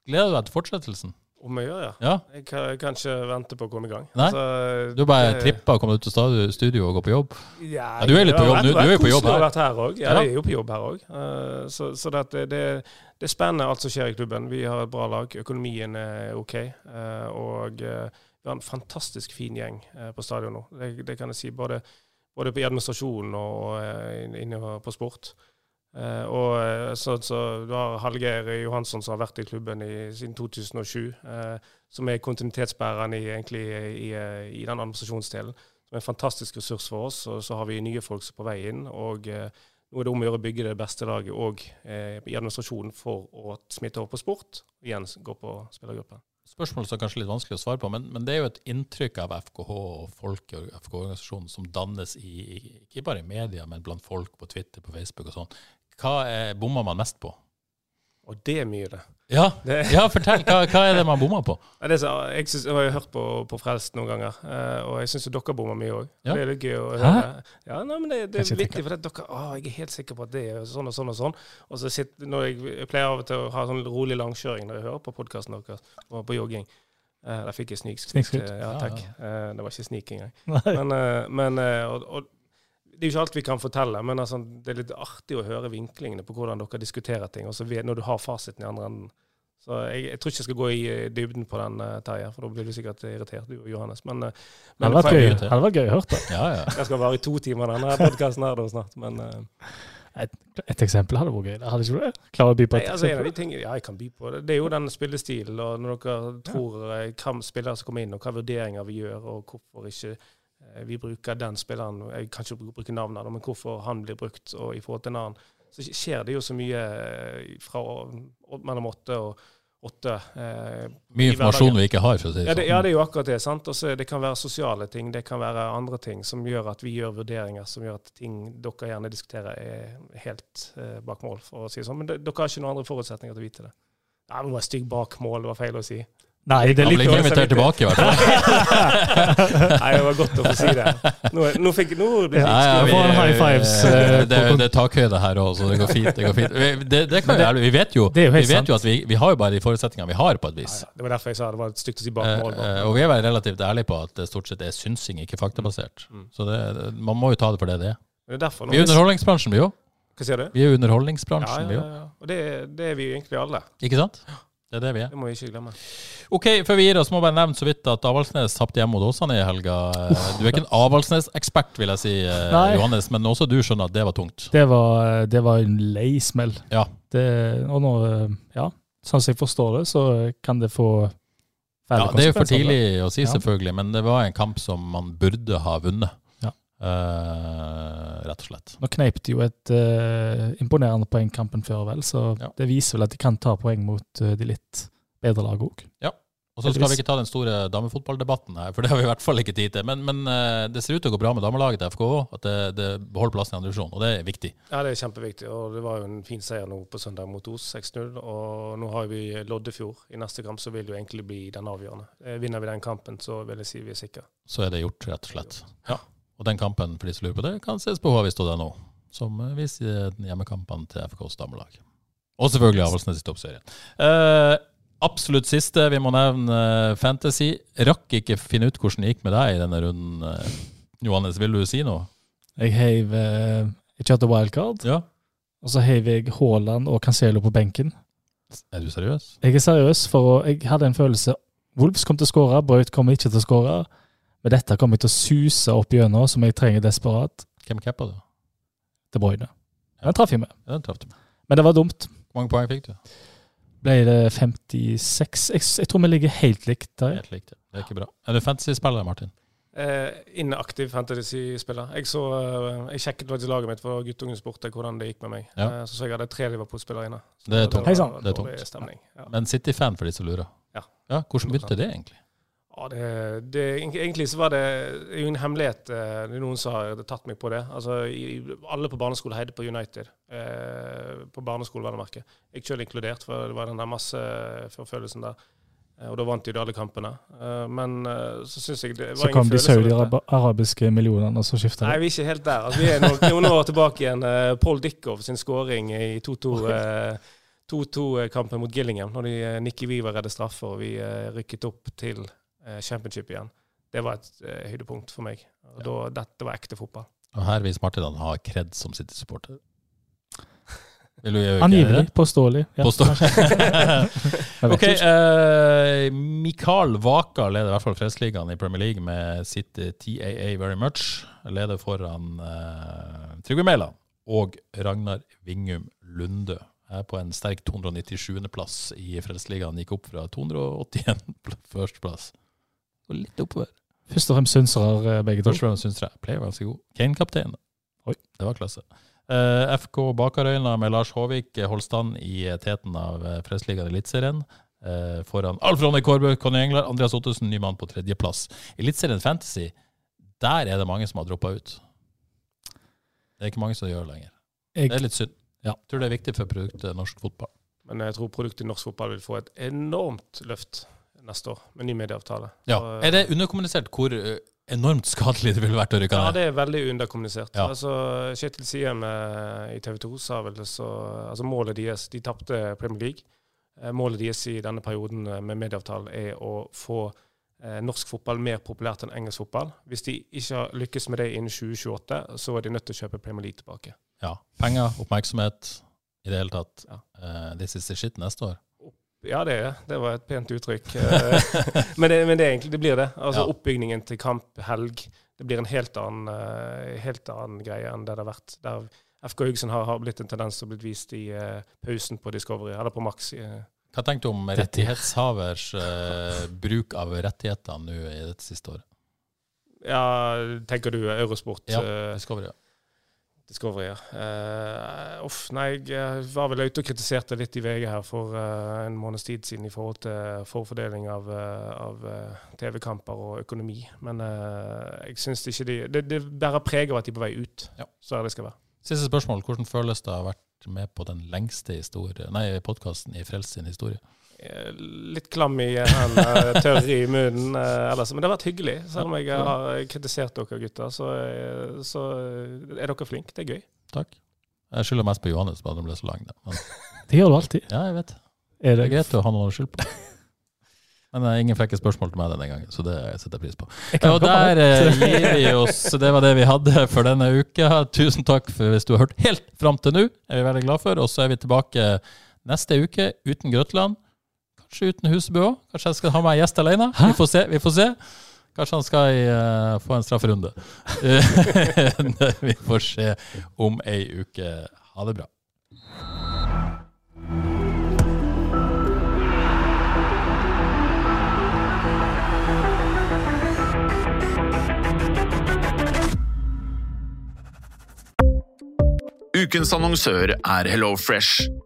[SPEAKER 1] Gleder du deg til fortsettelsen?
[SPEAKER 3] Om jeg gjør, ja.
[SPEAKER 1] Ja.
[SPEAKER 3] Jeg kan, jeg kan ikke vente på å komme i gang.
[SPEAKER 1] Nei?
[SPEAKER 3] Altså,
[SPEAKER 1] Du bare
[SPEAKER 3] det-
[SPEAKER 1] tripper og kommer ut til studio og går på jobb?
[SPEAKER 3] Ja,
[SPEAKER 1] Ja, du er litt på jobb
[SPEAKER 3] vært-
[SPEAKER 1] nå. Du er på jobb her.
[SPEAKER 3] her også. Ja, jeg er jo på jobb her òg. så så det, det, det, er spennende alt som skjer i klubben. Vi har et bra lag. Økonomien er OK. Uh, og eh, vi har en fantastisk fin gjeng eh, på stadion nå. Det, det kan jeg si. Både, både på administrasjon og eh, inne på sport. Eh, og eh, så, så Du har Hallgeir Johansson som har vært i klubben i, siden 2007. eh, som er kontinuitetsbæreren i, egentlig, i, i den administrasjonsdelen. Som er en fantastisk ressurs for oss. Og så har vi nye folk som er på vei inn. og nå er det om å gjøre å bygge det beste laget òg eh, i administrasjonen for å smitte over på sport. og Igjen gå på spillergruppen.
[SPEAKER 1] Spørsmål som er kanskje litt vanskelig å svare på, men, men det er jo et inntrykk av FKH og folk i FK-organisasjonen som dannes i, ikke bare i media, men blant folk på Twitter, på Facebook og sånn. Hva er, bommer man mest på?
[SPEAKER 3] Og det er mye, det.
[SPEAKER 1] Ja,
[SPEAKER 3] det
[SPEAKER 1] ja fortell. Hva, hva er det man bommer på?
[SPEAKER 3] Det så, jeg, synes, jeg har jo hørt på, på Frelst noen ganger, eh, og jeg syns dere bommer mye òg.
[SPEAKER 1] Ja.
[SPEAKER 3] Det er litt gøy å høre. Ja, nei, men det, det er viktig, for dere å, jeg er helt sikker på at det er sånn og sånn og sånn. Og så sitter, når jeg, jeg pleier av og til å ha sånn rolig langkjøring når jeg hører på podkasten deres, og på jogging. Uh, der fikk jeg snik,
[SPEAKER 2] Snikskryt.
[SPEAKER 3] Ja, takk. Eh, det var ikke snik engang. Men, uh, men og, og, det er jo ikke alt vi kan fortelle, men altså, det er litt artig å høre vinklingene på hvordan dere diskuterer ting, også når du har fasiten i andre enden. Så jeg, jeg tror ikke jeg skal gå i eh, dybden på den, eh, Terje, for da blir du sikkert irritert, du og Johannes. Men, eh,
[SPEAKER 2] Det
[SPEAKER 3] men
[SPEAKER 2] vært
[SPEAKER 3] poenget-
[SPEAKER 2] gøy, det hadde vært gøy å høre på.
[SPEAKER 1] Ja, ja.
[SPEAKER 3] Jeg skal vare i to timer, denne podkasten her da snart. Men uh,
[SPEAKER 2] Et eksempel hadde vært gøy. Det hadde ikke du klart å by på
[SPEAKER 3] nei,
[SPEAKER 2] et
[SPEAKER 3] altså, en av
[SPEAKER 2] eksempel?
[SPEAKER 3] de tingene, ja, jeg kan by på det. Det er jo den spillestilen, og når dere tror ja. hva spillere som kommer inn, og hva vurderinger vi gjør, og hvorfor ikke vi bruker den spilleren Jeg kan ikke bruke navnet, men hvorfor han blir brukt og i forhold til en annen. Så skjer det jo så mye eh, fra mellom åtte og åtte. Eh,
[SPEAKER 1] Mye informasjon vi ikke har, for å si det
[SPEAKER 3] det,
[SPEAKER 1] sånn.
[SPEAKER 3] ja, det er jo akkurat det. sant? Også, det kan være sosiale ting, det kan være andre ting som gjør at vi gjør vurderinger som gjør at ting dere gjerne diskuterer, er helt eh, bak mål, for å si det sånn. Men det, dere har ikke noen andre forutsetninger til å vite det. Ja, det var stygg bak mål, det var feil å si.
[SPEAKER 2] Nei, det er
[SPEAKER 1] blir ikke invitert tilbake, i hvert fall.
[SPEAKER 3] Nei, det var godt å få si det. Nå, nå fikk nå blir det
[SPEAKER 1] Ja, ja,
[SPEAKER 2] vi- high fives, eh,
[SPEAKER 1] det, det er takhøyde her òg, så det går fint. Det, går fint. Vi- det, det kan vi vi vet jo,
[SPEAKER 2] Det er jo
[SPEAKER 1] vi vet jo at vi, vi har jo bare de forutsetningene vi har, på et vis.
[SPEAKER 3] Ja, det var derfor jeg sa det var stygt å si bak
[SPEAKER 1] Eh,
[SPEAKER 3] mål.
[SPEAKER 1] eh, og vi er vel relativt ærlige på at det stort sett er synsing, ikke faktabasert.
[SPEAKER 3] Mm.
[SPEAKER 1] Så det, det- man må jo ta det for det det er.
[SPEAKER 3] Det er derfor,
[SPEAKER 1] Vi er underholdningsbransjen, vi òg.
[SPEAKER 3] Hva sier du?
[SPEAKER 1] Vi er underholdningsbransjen,
[SPEAKER 3] ja,
[SPEAKER 1] vi
[SPEAKER 3] ja,
[SPEAKER 1] òg.
[SPEAKER 3] ja. Og det, det er vi jo egentlig alle.
[SPEAKER 1] Ikke sant? Det er det vi er.
[SPEAKER 3] Det må vi ikke glemme.
[SPEAKER 1] Ok, Før vi gir oss, må jeg bare nevne så vidt at Avaldsnes tapte hjemme mot Åsane i helga. Eh, Du er ikke en Avaldsnes-ekspert, vil jeg si, eh,
[SPEAKER 2] Nei.
[SPEAKER 1] Johannes, men også du skjønner at det var tungt.
[SPEAKER 2] Det var, det var en lei smell.
[SPEAKER 1] Ja.
[SPEAKER 2] Det, og nå, ja, sånn som jeg forstår det, så kan det få fæle
[SPEAKER 1] Ja, Det er jo for tidlig å si,
[SPEAKER 2] Ja.
[SPEAKER 1] selvfølgelig, men det var en kamp som man burde ha vunnet.
[SPEAKER 2] Ja.
[SPEAKER 1] Eh, rett og slett.
[SPEAKER 2] Nå kneip de jo et uh, imponerende poeng kampen før, vel, så
[SPEAKER 1] Ja.
[SPEAKER 2] det viser vel at de kan ta poeng mot uh, de litt bedre lagene òg.
[SPEAKER 1] Og så skal vi ikke ta den store damefotballdebatten her, for det har vi i hvert fall ikke tid til. Men, men det ser ut til å gå bra med damelaget til FKH, at det, det beholder plassen i andre divisjon, og det er viktig.
[SPEAKER 3] Ja, det er kjempeviktig. Og det var jo en fin seier nå på søndag mot Os, 6-0. Og nå har vi Loddefjord. I neste kamp så vil det jo egentlig bli den avgjørende. Vinner vi den kampen, så vil jeg si vi er sikre.
[SPEAKER 1] Så er det gjort, rett og slett. Ja. Og den kampen, for de som lurer på det, kan ses på HV.no, som eh, viser hjemmekampene til FKs damelag. Og selvfølgelig Avaldsnes i toppserien. Uh, absolutt siste vi må nevne, eh, Fantasy. Rakk ikke finne ut hvordan det gikk med deg i denne runden. Johannes, vil du si noe?
[SPEAKER 2] Jeg heiv eh, Jeg kjørte wildcard,
[SPEAKER 1] Ja.
[SPEAKER 2] og så heiv jeg Haaland og Cancelo på benken.
[SPEAKER 1] Er du seriøs?
[SPEAKER 2] Jeg er seriøs, for jeg hadde en følelse Wolves kom til å skåre, Braut kommer ikke til å skåre. Men dette kommer til å suse opp gjennom, som jeg trenger desperat.
[SPEAKER 1] Hvem cappa du?
[SPEAKER 2] De Bruyne. Den traff jeg med.
[SPEAKER 1] Ja, Den traff du med.
[SPEAKER 2] Men det var dumt.
[SPEAKER 1] Hvor mange poeng fikk du?
[SPEAKER 2] Ble det 56 Jeg, jeg tror vi ligger helt likt der.
[SPEAKER 1] Helt likt. ja. Det er ikke bra. Er du fantasy-spiller, Martin?
[SPEAKER 3] Eh, inaktiv fantasy-spiller. Jeg, så, eh, jeg sjekket faktisk laget mitt for guttungen spurte hvordan det gikk med meg.
[SPEAKER 1] Ja.
[SPEAKER 3] Eh, så så jeg hadde tre Liverpool-spillere inne. Så
[SPEAKER 1] Det er tungt.
[SPEAKER 2] Det, var, det,
[SPEAKER 3] var
[SPEAKER 1] Det er tungt.
[SPEAKER 3] Ja.
[SPEAKER 1] Men City-fan, for de som lurer.
[SPEAKER 3] Ja.
[SPEAKER 1] ja hvordan begynte det, egentlig?
[SPEAKER 3] Ja, det, det, egentlig så var det jo en hemmelighet. eh, noen som har tatt meg på det. Altså, alle på barneskole heide på United. Eh, på barneskole, vel å merke. Jeg selv inkludert, for det var den der masseforfølgelsen der. Eh, og da vant de alle kampene. Eh, men eh, så syns jeg det var
[SPEAKER 2] Så kom de saudi-arabiske millionene, og så skifta
[SPEAKER 3] Nei, vi er ikke helt der. Altså, vi er noen, noen år tilbake igjen. Paul Dickov sin skåring i 2-2-kampen mot Gillingham, når de, Nikki Weaver redde straffer og vi eh, rykket opp til eh, championship igjen. Det var et eh, høydepunkt for meg. Og da, dette var ekte fotball.
[SPEAKER 1] Og her viser Martin at han har kred som City-supporter.
[SPEAKER 2] Angivelig. Påståelig. Ja. Påståelig.
[SPEAKER 1] Ok, eh, Mikael Vaka leder i hvert fall Fredsligaen i Premier League med sitt eh, TAA Very Much. Leder foran uh, Trygve Mæland og Ragnar Vingum Lunde. Er på en sterk 297.-plass i Fredsligaen. Gikk opp fra 281. førsteplass. Og litt oppover.
[SPEAKER 2] Først og fremst synsere, eh, begge to.
[SPEAKER 1] Først og fremst syns det. pleier å være ganske god. Kane-kaptein.
[SPEAKER 2] Oi.
[SPEAKER 1] Det var klasse. Uh, FK Bakarøyna med Lars Håvik holdt stand i teten av Fredsligaen Eliteserien. Uh, foran Alf Ronny Kårbø, Conny Engler, Andreas Ottesen, ny mann på tredjeplass. Eliteserien Fantasy, der er det mange som har droppa ut. Det er ikke mange som gjør det lenger.
[SPEAKER 2] Jeg,
[SPEAKER 1] Det er litt synd.
[SPEAKER 2] Ja.
[SPEAKER 1] Jeg tror det er viktig for produktet norsk fotball.
[SPEAKER 3] Men jeg tror produktet norsk fotball vil få et enormt løft neste år, med ny medieavtale.
[SPEAKER 1] Ja.
[SPEAKER 3] Så,
[SPEAKER 1] Er det underkommunisert hvor uh, enormt skadelig det ville vært å rykke ned?
[SPEAKER 3] Ja, det er veldig underkommunisert.
[SPEAKER 1] Ja.
[SPEAKER 3] Altså, Kjetil Siem eh, i TV 2 sa vel så altså Målet deres De tapte Premier League. Eh, målet deres i denne perioden eh, med medieavtalen er å få eh, norsk fotball mer populært enn engelsk fotball. Hvis de ikke har lykkes med det innen 2028, så er de nødt til å kjøpe Premier League tilbake.
[SPEAKER 1] Ja. Penger, oppmerksomhet, i det hele tatt.
[SPEAKER 3] Ja.
[SPEAKER 1] Uh, this is the shit neste år.
[SPEAKER 3] Ja, det er det. Det var et pent uttrykk. Eh, men, det, men det, er egentlig, det blir det. Altså
[SPEAKER 1] Ja.
[SPEAKER 3] Oppbygningen til kamp, helg. Det blir en helt annen, eh, helt annen greie enn det det har vært. Der FK Haugesund har, har blitt en tendens til å blitt vist i uh, pausen på Discovery, eller på Max.
[SPEAKER 1] Hva tenker du om rettighetshavers uh, bruk av rettigheter nå i dette siste året?
[SPEAKER 3] ja, tenker du Eurosport?
[SPEAKER 1] Ja, Discovery. ja.
[SPEAKER 3] Discovery, ja. Uh, uff, nei, jeg var vel ute og kritiserte litt i VG her for uh, en måneds tid siden i forhold til forfordeling av, eh, av eh, TV-kamper og økonomi. Men eh, jeg syns ikke de Det, det bærer preg av at de er på vei ut.
[SPEAKER 1] Ja.
[SPEAKER 3] Så er det skal være.
[SPEAKER 1] Siste spørsmål. Hvordan føles det å ha vært med på den lengste podkasten i Frels sin historie?
[SPEAKER 3] Eh, Litt klam i hendene, tørr i munnen eh, ellers. Men det har vært hyggelig. Selv om jeg har kritisert dere gutter, så, eh, så er dere flinke. Det er gøy.
[SPEAKER 1] Takk. Jeg skylder mest på Johannes, bare den ble så lang. Men,
[SPEAKER 2] det gjør du alltid.
[SPEAKER 1] ja, jeg vet.
[SPEAKER 2] Er
[SPEAKER 1] Det
[SPEAKER 2] det
[SPEAKER 1] er greit å ha noe å skylde på. Men det er ingen frekke spørsmål til meg denne gangen, så det setter jeg pris på.
[SPEAKER 2] Jeg
[SPEAKER 1] Og der eh, gir vi oss. Det var det vi hadde for denne uka. Tusen takk for hvis du har hørt helt fram til nå. er vi veldig glad for. Og så er vi tilbake neste uke uten Grøtland. Kanskje uten Husebø òg. Kanskje jeg skal ha meg en gjest alene. Vi får se. vi får se. Kanskje han skal eh, få en strafferunde. vi får se om ei uke. Ha det bra.
[SPEAKER 4] Ukens annonsør er HelloFresh.